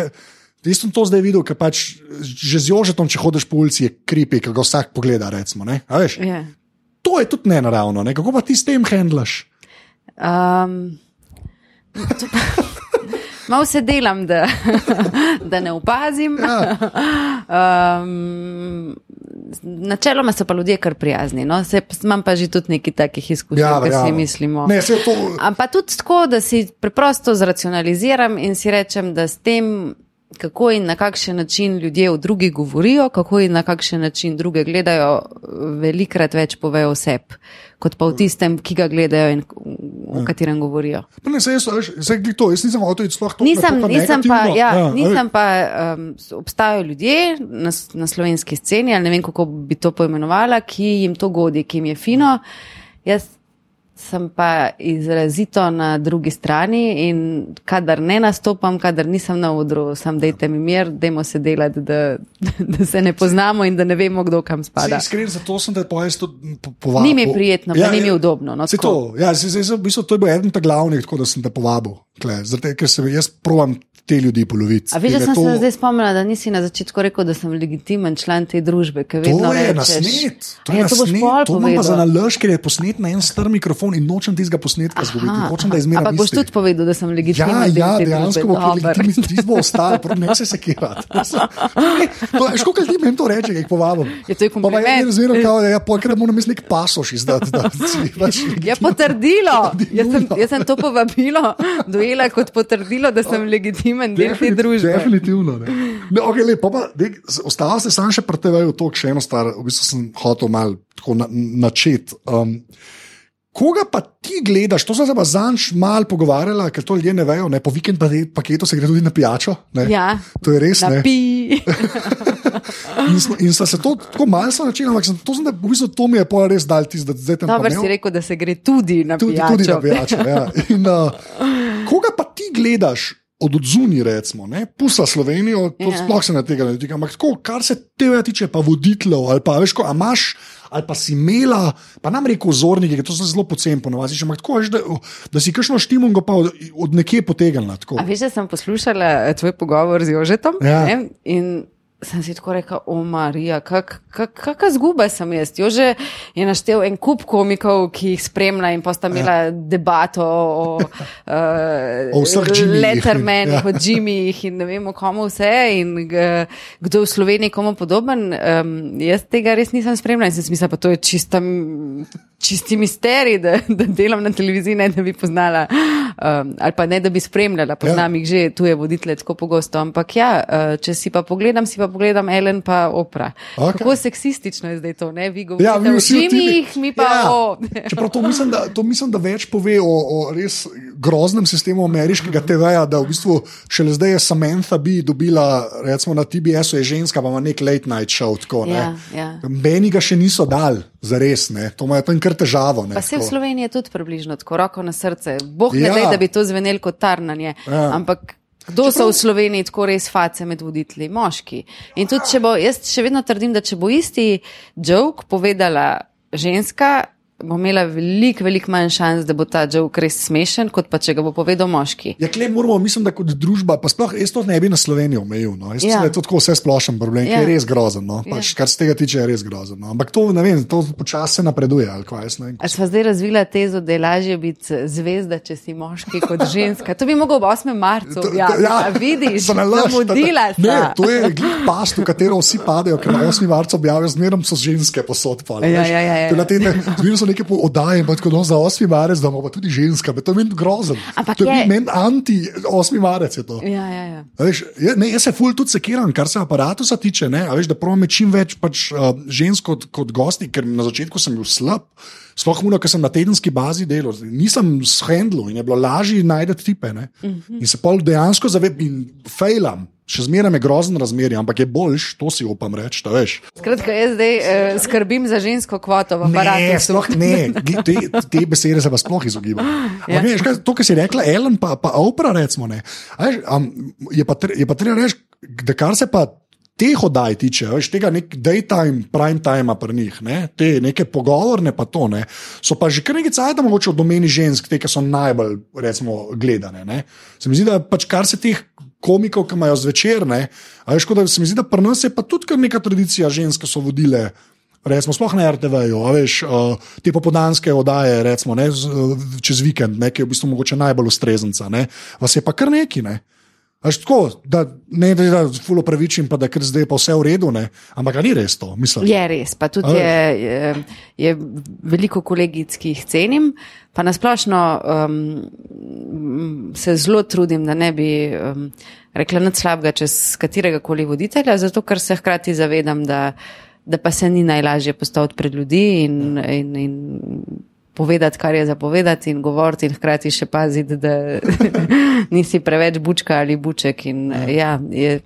Jaz sem to zdaj videl, ker pač že z Jožetom, če hodiš po ulici, je kripi, ki ga vsak pogleda. Recimo, ne? A veš, Ja. to je tudi nenaravno. Ne? Kako pa ti s tem handlaš? Um, Malo se delam, da, da ne opazim. Ja. Um, načeloma so pa ljudje kar prijazni. No? Se, imam pa že tudi nekaj takih izkušenj, Ja, ja, ki si verjamem. mislimo. Ne, to, Ampak tudi tako, da si preprosto zracionaliziram in si rečem, da s tem, kako in na kakšen način ljudje o drugih govorijo, kako in na kakšen način druge gledajo, velikrat več povejo o sebi, kot pa v tistem, ki ga gledajo in o katerem govorijo. pa ne, saj jaz, glih to, jaz nisem hotel iti sploh to. Nisem, nisem pa, ja, a veš. nisem pa um, obstajajo ljudje na, na slovenski sceni, ali ne vem, kako bi to poimenovala, ki jim to godi, ki jim je fino. Jaz sem pa izrazito na drugi strani in kadar ne nastopam, kadar nisem na odru, sem dejte mi mir, dajmo se delati, da, da se ne poznamo in da ne vemo, kdo kam spada. Iskreno, zato sem te pojest tudi po- povabil. Ni mi prijetno, pa ni mi udobno, no, to, ja, saj, saj, saj, v bistvu, to je bil eden ta glavnih, tako da sem te povabil. Tule, Zato, ker se jaz provam te ljudi poloviti. A veš, da sem to- se zdaj spomnila, da nisi na začetku rekel, da sem legitimen član te družbe, ki vedno To je rečeš. nasnet. To je ja, to boš nasnet. pol To imam pa za nalož, ker je posnet na en star mikrofon in nočem tistega posnetka zgubiti. Hočem, da je zmeraj. Ampak boš tudi povedal, da sem Ja, legitimen ja, te dejansko bo Dober. legitimni, ti bo ostal, prav ne se sekirati. To je škoda, ljudi meni to reče, ki jih povabim. Je to je Pa pa kompliment. je razmerno, kao, ja, ker moram jaz nek pasoš izdati. Da, si, pač, Je potrdilo. Jaz sem, jaz sem to povabilo dojela kot potrdilo, da sem legitimen del te družbe. Definitivno. Ne. Ne, okay, lep, pa pa, dej, ostalo se sam še pri TV-ju, to še eno stvar, v bistvu sem hotel malo tako na, načeti. Um, Koga pa ti gledaš, to sem se pa zanj malo pogovarjala, ker to ljudje ne vejo, ne? po vikend paketu se gre tudi na pijačo. Ne? Ja, To je res. In, smo, in sta se to tako malce začela, ampak sem, to, sem, da, v bistvu, to mi je pa res dal tisti, da zdaj tam Dobro si rekel, da se gre tudi na tudi, pijačo. tudi na pijačo. Ja. In, uh, koga pa ti gledaš? Od odzuni, recimo, ne? pusa Slovenijo, to Ja. sploh se ne tega ne tiče. Ampak tako, kar se tega tiče, pa voditeljev, ali pa veš, ko a imaš, ali pa si imela, pa nam reko vzorniki, ker to se zelo poceni ponovadi. Ampak tako, veš, da, da si kakšno štimungo pa od, od nekje potegnila. veš, da sem poslušala eh, tvoj pogovor z Jožetom Ja. ne, in sem si tako rekla, o Marija, kak, kak, kakšna zguba sem jaz. Jože je naštel en kup komikov, ki jih spremlja in pa sta imela debato o, uh, O Jimmyjih. Lettermanih, Ja. o Jimmyjih in ne vemo komu vse in g- kdo v Sloveniji komu podoben. Um, jaz tega res nisem spremljala in sem mislila, pa to je čista, čisti misterij, da, da delam na televiziji, ne da bi poznala um, ali pa ne da bi spremljala, poznam ja. jih že tuje voditelje tako pogosto. Ampak ja, uh, če si pa pogledam, si pa pogledam Ellen pa Opra. Okay. Kako seksistično je zdaj to, ne? Vi govorite Ja, vi o Jimmyjih, mi pa Ja. o. Čeprav to mislim, da, to mislim, da več pove o, o res groznem sistemu ameriškega TV-ja, da v bistvu šele zdaj je Samantha bi dobila, recimo na TBS-u je ženska, pa ima nek late night show. Tako. Ja, ja. Meni ga še niso dal, za res, ne. to imajo tam kar težavo. Ne, Pa se v. Sloveniji je tudi približno tako, roko na srce. Bog ne Ja. da, da bi to zvenelo kot tarnanje. Ja. Ampak kdo so v Sloveniji tako res face med voditelji? Moški. In tudi, če bo, jaz še vedno trdim, da če bo isti joke povedala ženska, bo imela veliko, veliko manj šans, da bo ta joke res smešen, kot pa če ga bo povedal moški. Ja, klej moramo, mislim, da kot družba, pa sploh jaz to ne bi na Slovenijo omejil. No. Jaz Ja. mislim, da je to tako vse splošen problem, ja. ki Ja. je res grozen. No. Pač, Ja. Kar se tega tiče, je res grozen. No. Ampak to, ne vem, to počasi napreduje. ali sva zdaj razvila tezo, da je lažje biti zvezda, če si moški kot ženska. To bi mogel ob 8. marcu To- to- objaviti. Ja, vidiš, zamudila ta- Ne, to je past, v katero vsi padejo, ker na 8. marcu objavijo, zmerno so ženske posod. Pa, Ja, ja, ja, ja. So neke oddaje, tako no, za 8. marec, da pa tudi ženska, to je meni grozen. Ampak to je je- meni anti 8. marec. Ja, ja, ja. Veš, ne, jaz se ful tudi sekiram, kar se aparata tiče. Ne, a veš, da pravim čim več pač, uh, žensk kot, kot gosti, ker na začetku sem bil slab. Sploh muno, ker sem na tedenski bazi delal, nisem s handlom in je bilo lažje najti tipe. Uh -huh. In se pol dejansko zavedam in fejlam. Še zmeraj je grozen razmerje, ampak je boljš, to si upam reči. Skratka, jaz zdaj uh, skrbim za žensko kvoto v aparatu. Ne, sploh ne, te, te besede se pa sploh izogibam. Ja. Veš, kaj, to, kar si rekla, Ellen pa, pa Oprah, recimo, ne. Veš, um, je, pa je pa treba reči, da kar se pa teh oddaj tiče, veš, tega nek daytime, prime time pri njih, ne, te neke pogovorne pa to, ne, so pa že kar nekaj cajt, mogoče v domeni žensk, te, ki so najbolj, recimo, gledane. Ne. Se mi zdi, da pač kar se teh komikov, ki imajo zvečer, ne, a veš, kot da se mi zdi, da pri nas je pa tudi kar neka tradicija žensk, ki so vodile. Recimo, sploh na RTV-ju, veš, uh, te popodanske oddaje, recimo, ne, uh, čez vikend, ne, ki je v bistvu mogoče najbolj ustrezenca, ne, vas je pa kar neki, ne. Až tako, da ne da da fulo pravičim, pa da ker zdaj je pa vse v redu, ne, ampak ni res to, mislim. Je res, pa tudi je, je, je veliko kolegic, ki jih cenim, pa nasplošno um, se zelo trudim, da ne bi um, rekla nič slabega čez katerega koli voditelja, zato ker se hkrati zavedam, da, da pa se ni najlažje postaviti pred ljudi in, in, in povedati, kar je zapovedati in govoriti in hkrati še paziti, da nisi preveč bučka ali buček. In, ja, je,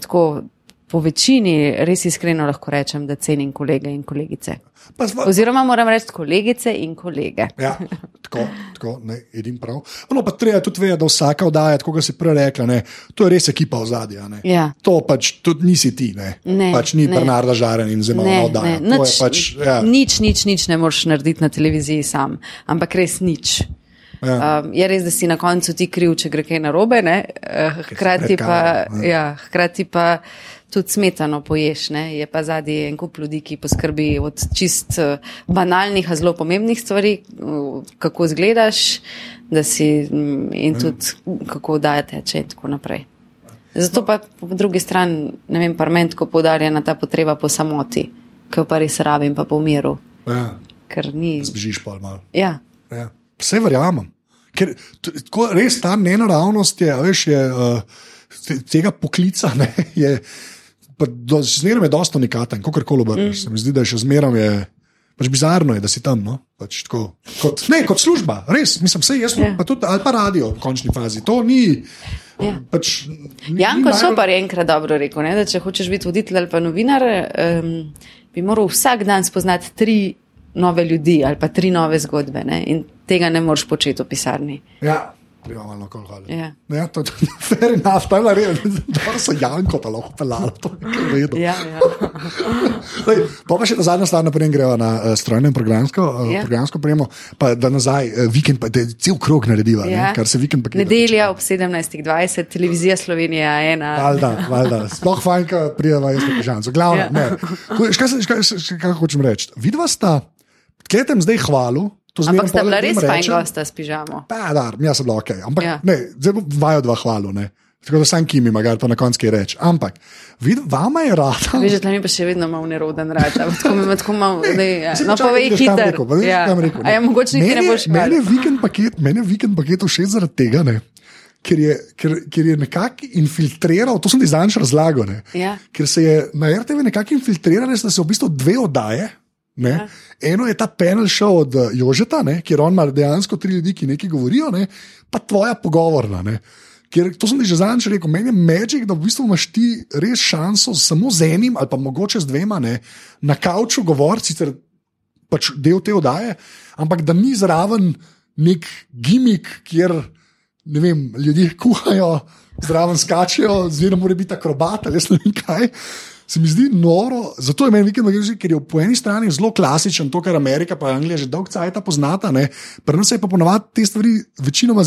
tako, po večini res iskreno lahko rečem, da cenim kolege in kolegice. Sva- Oziroma moram reči kolegice in kolege. Ja, tako, tako ne, edin prav. No, pa treba tudi vedeti, da vsaka oddaja, kot si prej rekla, ne, to je res ekipa v zadju. Ja. To pač tudi nisi ti, ne. Ne, pač ni. Bernarda Žaren in zelo Ne, oddaja. ne, nič, pač, ja, nič, nič, nič ne moreš narediti na televiziji sam, ampak res nič. Ja. Um, je res, da si na koncu ti kriv, če gre kaj narobe, ne? Eh, hkrati, pa, kamero, ja, hkrati pa tudi smetano poješ. Ne? Je pa zadnji en kup ljudi, ki poskrbi od čist eh, banalnih, a zelo pomembnih stvari, eh, kako izgledaš, da si mm, in tudi kako daje teče in tako naprej. Zato pa po drugi strani, ne vem, parlament, ko podarjena ta potreba po samoti, ki jo pa res rabim, pa po miru, ja, ker ni. zbežiš pa malo. Ja, Ja. Vse verjamem. Ker t- tako res ta nenaravnost je, veš, je uh, te- tega poklica. Ne, je, do, zmeraj je dosta unikaten, kako koli obrneš. Mm. Se mi zdi, da je še zmeraj je. Pač bizarno je, da si tam. No? Pač tako, kot, ne, kot služba, res. Mislim, vse jaz, Ja. yeah. pa tudi ali pa radio v končni fazi. To ni. Ja. Pač, ni, Janko najbolj- Šopar je enkrat dobro rekel, ne, da če hočeš biti voditelj ali pa novinar, um, bi moral vsak dan spoznati tri nove ljudi ali pa tri nove zgodbe. Ne, in tega ne moreš početi v pisarni. Ja, treba malo alkohola. Ja. Ja, to je fair enough, tam je res, da so Janko ta lahko pelalo, to je. Ja, ja. Lej, Pa pa še ta zadnja stvar, naprej gremo na uh, strojno in programsko, uh, Ja. yeah. programsko premo, pa da nazaj uh, vikend, pa da cel krog narediva, ja. Ja. ne, kar se vikend paketa. Nedelja ob 17.20, televizija Slovenija ena. Valjda, valjda. Sploh fajn, ko prideva jaz na Križancu. Glavno, Ja. ne. Ko- Kaj, se- kaj, se- kaj hočem reči? Vidva sta, kaj tem zdaj hvalu, Ampak sta bila res fajn rečem. gosta s pižamo. Pa, da, jaz sem bila ok. Ampak ja. Ja. ne, zdaj vajo dva hvalu, ne. Tako da sam kim ima, pa na koncu kaj reči. Ampak, vid, vama je rada. Veš, da mi pa še vedno malo neroden rad. Tako mi ima tako malo, da je. Saj No, povej vidiš, kam hitro. rekel, pa vidiš, Ja. kam rekel, A ja, mogoče niti ne je- boš Meni je hvalil. vikend paket, meni je vikend paket všeč zaradi tega, ne, ker je, ker, ker je nekako infiltriral, to sem ti zadnjič razlagal, ne, Ja. ker se je na RTV nekako infiltriral, da so v bistvu dve oddaje. Ne? Ja. Eno je ta panel show od eh, Jožeta, ne? kjer on ima dejansko tri ljudi, ki nekaj govorijo, ne? pa tvoja pogovorna. Ne? Ker to sem ti že zadnjič rekel, meni je magic, da v bistvu imaš ti res šanso samo z enim ali pa mogoče z dvema ne? na kavču govoriti, sicer pač del te oddaje, ampak da ni zraven nek gimik, kjer ne vem, ljudje kuhajo, zraven skačejo, zmeraj mora biti akrobat ali jaz ne vem kaj. Se mi zdi noro, zato je meni vikend magičen, ker je po eni strani zelo klasičen, to, kar Amerika in Anglija že dolgo časa poznata, ne. pri nas je pa ponovadi te stvari večinoma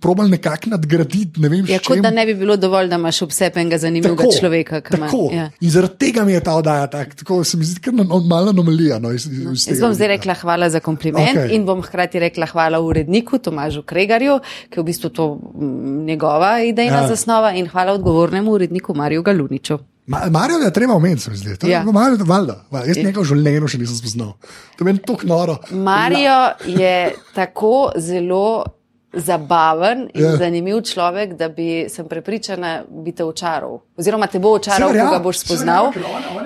probali nekako nadgraditi. Ne vem, Ja, kot da ne bi bilo dovolj, da imaš obsepenega zanimivega Tako, človeka. ki ima- Tako. Ja. In zaradi tega mi je ta oddaja tak, tako, se mi zdi, kar no, malo anomalija. No, iz, iz Jaz tega bom zdaj rekla hvala za kompliment okay. in bom hkrati rekla hvala uredniku Tomažu Kregarju, ki je v bistvu to njegova idejna ja. zasnova in hvala odgovornemu uredniku Mariju Galuniču. Ma, Marijo je treba omeniti, se mi zdi. To je Ja. Marijo, valjda, valjda. Jaz njega v življenju še nisem spoznal. To je meni tako noro. Marijo je tako zelo zabaven in Ja. yeah. zanimiv človek, da bi, sem prepričana, bi te očaral. Oziroma te bo očaral, ko ga boš spoznal.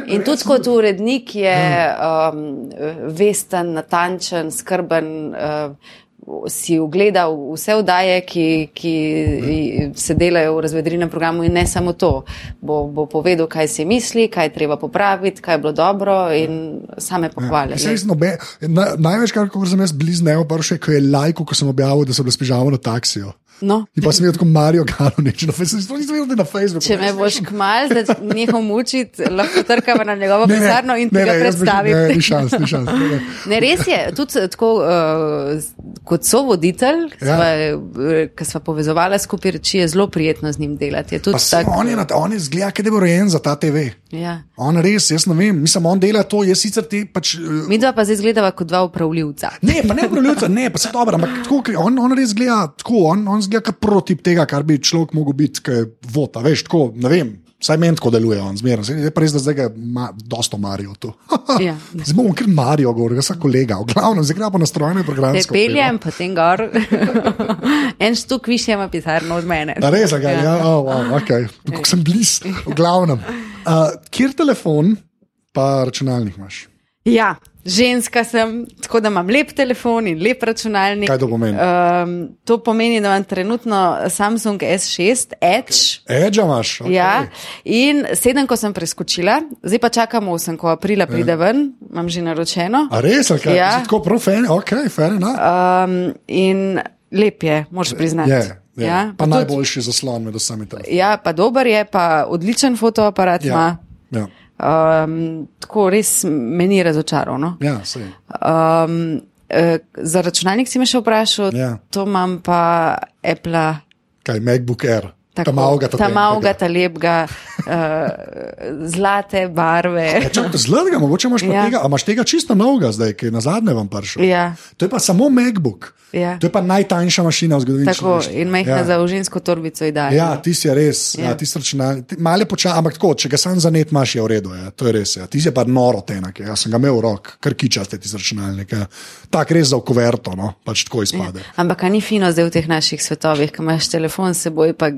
je In tudi kot urednik je um, vesten, natančen, skrben. Uh, si ogledal vse vdaje, ki, ki se delajo v razvedrinem programu in ne samo to. Bo, bo povedal, kaj si misli, kaj je treba popraviti, kaj je bilo dobro in same pohvale. Ja, nobe, na, največ, kar sem jaz blizu, pa še, ko je lajko, ko sem objavil, da sem bil spižal na taksiju. No. In pa sem jih tako Marijo Gano, neč na Facebooku, nisem videl na Facebooku. Če me boš kmal, da nehom mučiti, lahko trkava na njegovo pisarno in ti ga predstavim. Ne, ni šans, ni šans. Ne, ne. ne, res je, tudi tako, uh, kot so voditelj, ja. ki smo povezovali skupaj reči, je zelo prijetno z njim delati. Tak... On je, on je zgleda, da je bil rojen za ta TV. Ja. On res, jaz ne vem, mislim, on dela to, jaz sicer ti pač. Uh... Mi dva pa zdaj izgledava kot dva upravljivca. Ne, pa ne upravljivca, ne, pa se dobro, ampak tako, on, on res gleda tako, on, on zgleda kot prototip tega, kar bi človek mogel biti, ki je vota, veš, tako, ne vem. Vsaj meni tako deluje, on zmeraj. Je pa res, da zdaj ga ima dosto Marijo tu. ja. Zdaj bomo kar Marijo, govori, ga vsak kolega. V glavnem, zdaj gremo na strojne programe. Te peljem, potem gor. en stuk više ima pisarno od mene. A res, ga, ja, ja oh, oh, ok. Kako sem blizu, v glavnem. Uh, kjer telefon pa računalnik imaš? Ja, ženska sem, tako da imam lep telefon in lep računalnik. Kaj to pomeni? Um, to pomeni, da imam trenutno Samsung S6 Edge. Edge imaš. Okay. Ja, in sedem, ko sem preskočila, zdaj pa čakam osem, ko aprila pride ven, imam že naročeno. A res, ali kaj? Ja. Tako profen, ok, fair enough. Um, in lep je, moš priznati. Je. Ja. Ja, pa, pa najboljši zaslon med vsemi tam. Ja, pa dober je, pa odličen fotoaparat ja. ima. Ja. Um, tako res me ni razočaral. No? Ja, um, za računalnik si me še vprašal, ja. to imam pa Apple. Kaj, MacBook Air. Tako, ta malga, ta lepga, uh, zlate barve. Ja, če zlatega, mogoče imaš ja. tega, imaš tega čisto novega, zdaj, ki je na zadnje vam prišel. Ja. To je pa samo MacBook. Ja. To je pa najtanjša mašina v zgodovini. Tako in majhna ja. za užensko torbico idealna. Ja, ti si res, ja. Ja, ti si računal, malo počasi, ampak tako, če ga sam za net imaš, je v redu, ja. to je res. Ja. Ti si pa noro tenak, jaz sem ga imel v rok, kar kičaste ti računalnike. Ja. Tak res za okuverto, no, pač tako izpade. Ja. Ampak ni fino zdaj v teh naših svetovih, ko imaš telefon s seboj, pa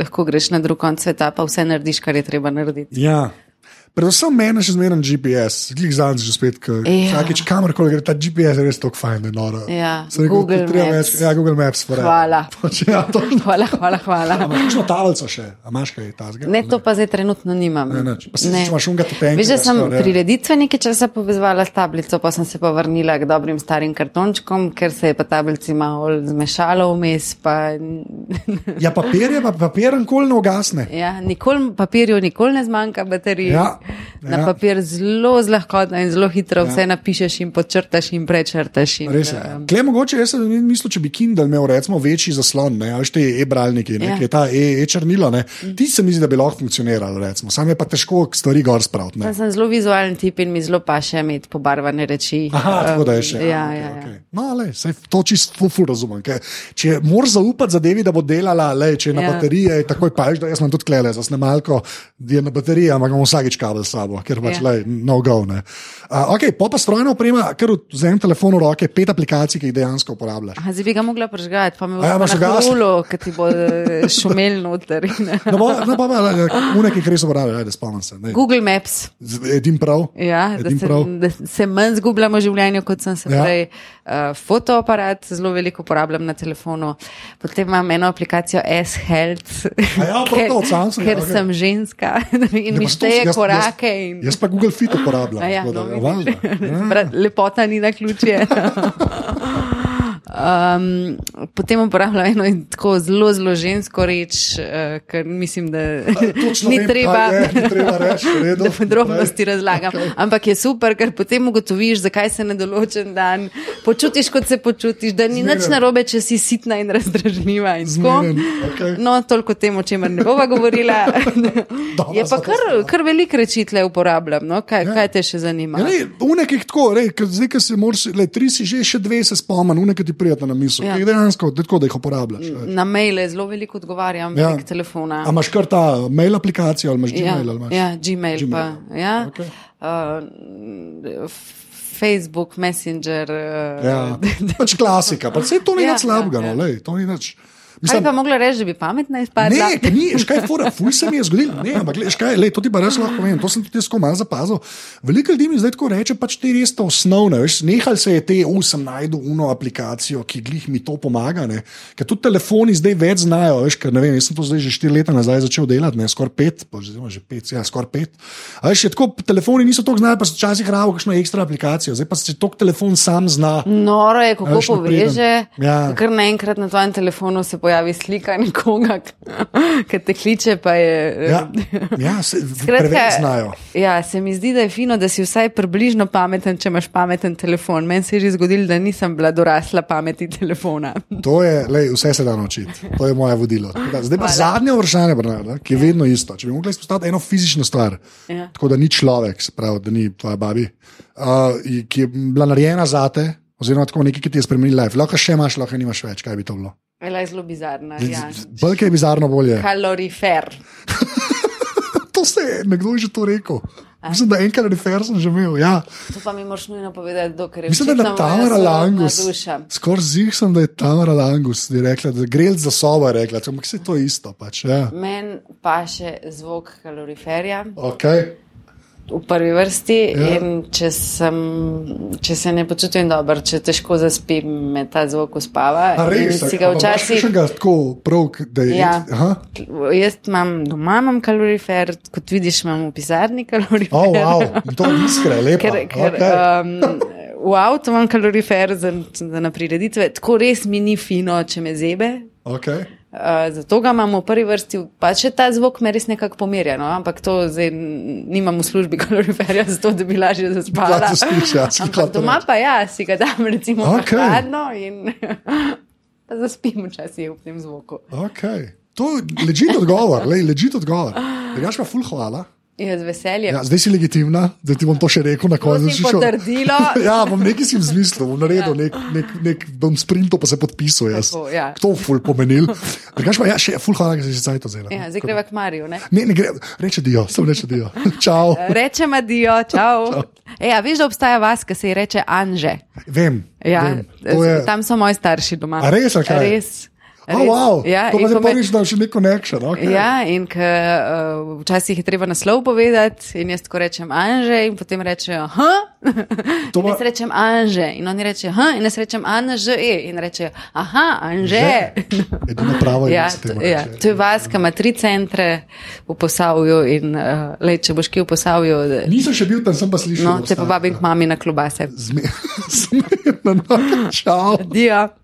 lahko greš na drug konc sveta, pa vse narediš, kar je treba narediti. Ja. Predvsem meni še zmeraj GPS, glej za zdaj že spet, ki Ja. vsakeč kamorkoli gre, ta GPS je res tako fajn, da je noro. Ja, Sem rekel, Google treba Maps. Več, ja, Google Maps. forever. Hvala. Pač, ja, to, Hvala, hvala, hvala. a imaš kakšno tablico še, a imaš kaj tazga? Ne, to pa zdaj trenutno nimam. Ne, nič. Pa si imaš unga tepenka, Veš, da sem ja. prireditve nekaj časa povezovala s tablico, pa sem se pa vrnila k dobrim starim kartončkom, ker se je pa tablici malo zmešalo vmes. Pa... Ja, papir je, pa papir nikoli ne ugasne. Ja, nikoli papirju, nikoli ne zmanjka baterije. Ja, Na ja. papir zelo zlahkotno in zelo hitro ja. vse napišeš in podčrtaš in prečrtaš. In, Res je. um, Kle, mogoče jaz sem mislil, če bi Kindle imel recimo večji zaslon, ne, ali te e-bralniki, ne, Ja. ki je ta e- e-črnilo, ne, ti se mi zdi, da bi lahko funkcioniral, recimo. Sam je pa težko stvari gor spraviti. Jaz sem zelo vizualen tip in mi zelo paše imeti pobarvane reči. Aha, tako da je še. Ja, ja, ja. okej. No, le, sej, to čisto fu, fu razumem. Ker, če moraš zaupati zadevi, da bo delala, le, če je na Ja. bateriji, je takoj pa veš, da jaz imam tudi klele, za snemalko, je na bateriji, ampak imam vsakič kabel s sabo, ker pač Ja. le, no go. Ne. Uh, ok, pa pa strojna oprema, ker vzamem telefon v roke, pet aplikacij, ki jih dejansko uporabljaš. Aha, Zdaj bi ga mogla prežgati, pa me bo ja, krulo, ki ti bo eh, šumel noter. No, pa, no, pa, pa, unek, ki jih res uporabljaš, ajde, spomnim se. ne. Google Maps. Edim prav. Ja, da Edin se, prav. da se manj zgubljamo v življenju, kot sem se ja. prej. Uh, fotoaparat zelo veliko uporabljam na telefonu, potem imam eno aplikacijo S-Health, ja, ker, Samsunga, ker okej. sem ženska in Ja, mi šteje jaz- korake. Jaz, In, jaz pa Google Fit uporabljam. A ja, tako da, no. Brat, Lepota ni na ključje. Um, potem uporabljam eno tako zelo, zelo žensko reč, uh, ker mislim, da Točno ni vem, treba, je, ni treba reči, v redu. da podrobnosti Daj. razlagam. Okej. Ampak je super, ker potem ugotoviš, zakaj se na določen dan počutiš, kot se počutiš, da ni nič Zmeren. narobe, če si sitna in razdražljiva. In. Zmeren, okej. No, toliko o tem, o čemer ne bova govorila. Dobro, je pa kar, smo. kar veliko reči tle uporabljam. No? Kaj, Ja. kaj te še zanima? Ja, lej, unek je tako, ker zdaj, ker se moraš, lej, tri si že, še dve se spomnim, unek je ti prijatno na misel. Ja. Ja. Dejansko, tako, da jih uporabljaš. Na maile zelo veliko odgovarjam Ja. prek telefona. A imaš kar ta mail aplikacijo ali imaš Ja, Gmail? ali imaš? ja, Gmail. Gmail, Pa, ja. okej. uh, Facebook, Messenger. Uh, Ja, pač klasika, pa vse to ni Ja, nič slabega, ja, no, ja. lej, to ni nič. Mislim, Ali pa mogla reči, da bi pametna izpadla? Ne, ni, škaj je fora, ful se mi je zgodilo. Ne, ampak gled, škaj, lej, to ti pa res lahko povem, to sem tudi jaz malo zapazil. Veliko ljudi mi zdaj tako reče, pač te res to osnovne, veš, nehal se je te, o, sem najdu uno aplikacijo, ki glih mi to pomaga, ne. Ker tudi telefoni zdaj več znajo, veš, ker ne vem, jaz sem to zdaj že štiri leta nazaj začel delati, ne, skoraj pet, oziroma že pet, ja, skoraj pet. A veš, tako, telefoni niso tako znali, pa so včasih ravo kakšno ekstra aplikacijo, zdaj pa se tok telefon sam zna. Noro je, kako poveže, ja. kar naenkrat na tvojem telefonu se pojavi slika nekoga, ki te kliče. Je, ja, ja se, skratka, znajo. Ja, se mi zdi, da je fino, da si vsaj približno pameten, če imaš pameten telefon. Meni se je že zgodilo, da nisem bila dorasla pameti telefona. To je, lej, vse se da naučiti. To je moje vodilo. Da, zdaj pa Hvala. zadnje vprašanje, Bernarda, ki je ja. vedno isto. Če bi mogli izpostaviti eno fizično stvar, ja. tako da ni človek, pravi, da ni tvoja babi, uh, ki je bila narejena za te. Oziroma, tako nekaj, ki ti je spremenil life. Lahko še imaš, lahko nimaš več, kaj bi to bilo. Vela je zelo bizarna. Ja. Bolj je bizarno, bolje. Kalorifer. to se je, nekdo je že to rekel. A? Mislim, da enkrat refer sem že imel. Ja. To pa mi moraš nujno povedati, dokler je. Mislim, da je Tamara Langus. Skoraj zih sem, da je Tamara Langus rekla, da gre za sobo, rekla, ampak se je to isto. Pač, ja. Meni pa še zvok kaloriferja. Okay v prvi vrsti. Ja. Če, sem, če se ne počutim dobro, če težko zaspim, me ta zvok uspava. Si ga včasih. Če ga tako prav, da je. Ja. Jaz imam doma imam kalorifer, kot vidiš, imam v pisarni kalorifer. Oh, wow. To je iskre, lepo. Ker, ker, okay. um, v avtu imam kalorifer za, za na prireditve, tako res mi ni fino, če me zebe. Okay. Uh, zato ga imamo v prvi vrsti, pa če ta zvok me res nekako pomirja, no? ampak to zdaj nimamo v službi kaloriferja, zato da bi lažje zaspala. Ja, spiš, ja, doma pa ja, si ga dam recimo okay. hladno in zaspim včasih v tem zvoku. Okay. To je ležit odgovor, ležit odgovor. Drugač pa ful hvala. Ja, z veseljem. Ja, zdaj si legitimna, da ti bom to še rekel na koncu. Si potrdilo. ja, bom nekaj si vzmislil, bom naredil, ja. nek, nek, nek, bom sprinto pa se podpisal. Tako, ja. To je ful pomenil. Drugač pa ja, še ful hvala, da si se to zelo. Ja, zdaj greva k Mariju, ne? Ne, ne gre, reče dio, sem reče dio. Čau. Rečem dio, čau. čau. Ej, a veš, da obstaja vas, ki se ji reče Anže? Vem. Ja, vem. Je... Tam so moji starši doma. A res, kaj? Res. Oh, wow. ja, to je prvič, da še neko nekšen. Okay. Ja, in k, uh, včasih je treba naslov povedati, in jaz tako rečem Anže, in potem rečejo, ha. Ma... Jaz rečem Anže, in oni rečejo, ha, in jaz rečem Anže, in rečejo, aha, Anže. Edino pravo je, ja, to, ja, to je vas, ki ima tri centre v posavju, in uh, lej, če boš ki v posavju. Nisem še bil tam, sem pa slišal. No, te pa vabim k mami na klubase. Zmerno, čau. Dio.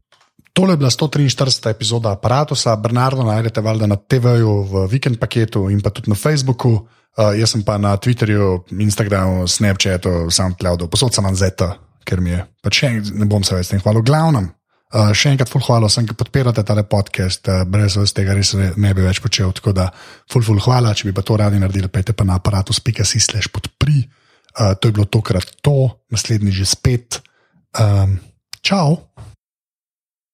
Tole je bila 143. epizoda aparata, Bernardo najdete valjda na TV-ju, v vikend paketu in pa tudi na Facebooku. Uh, jaz sem pa na Twitterju, Instagramu, Snapchatu, SoundCloudu, posod sem Anzeta, ker mi je. Pa še ne bom se več tem hvalil. Glavnem, uh, še enkrat ful hvala vsem, ki podpirate tale podcast, uh, brez vas tega res ne bi več počel. Tako da ful ful hvala, če bi pa to radi naredili, pejte pa na aparatus.si slash podpri. Uh, to je bilo tokrat to, naslednji že spet. Um, čau!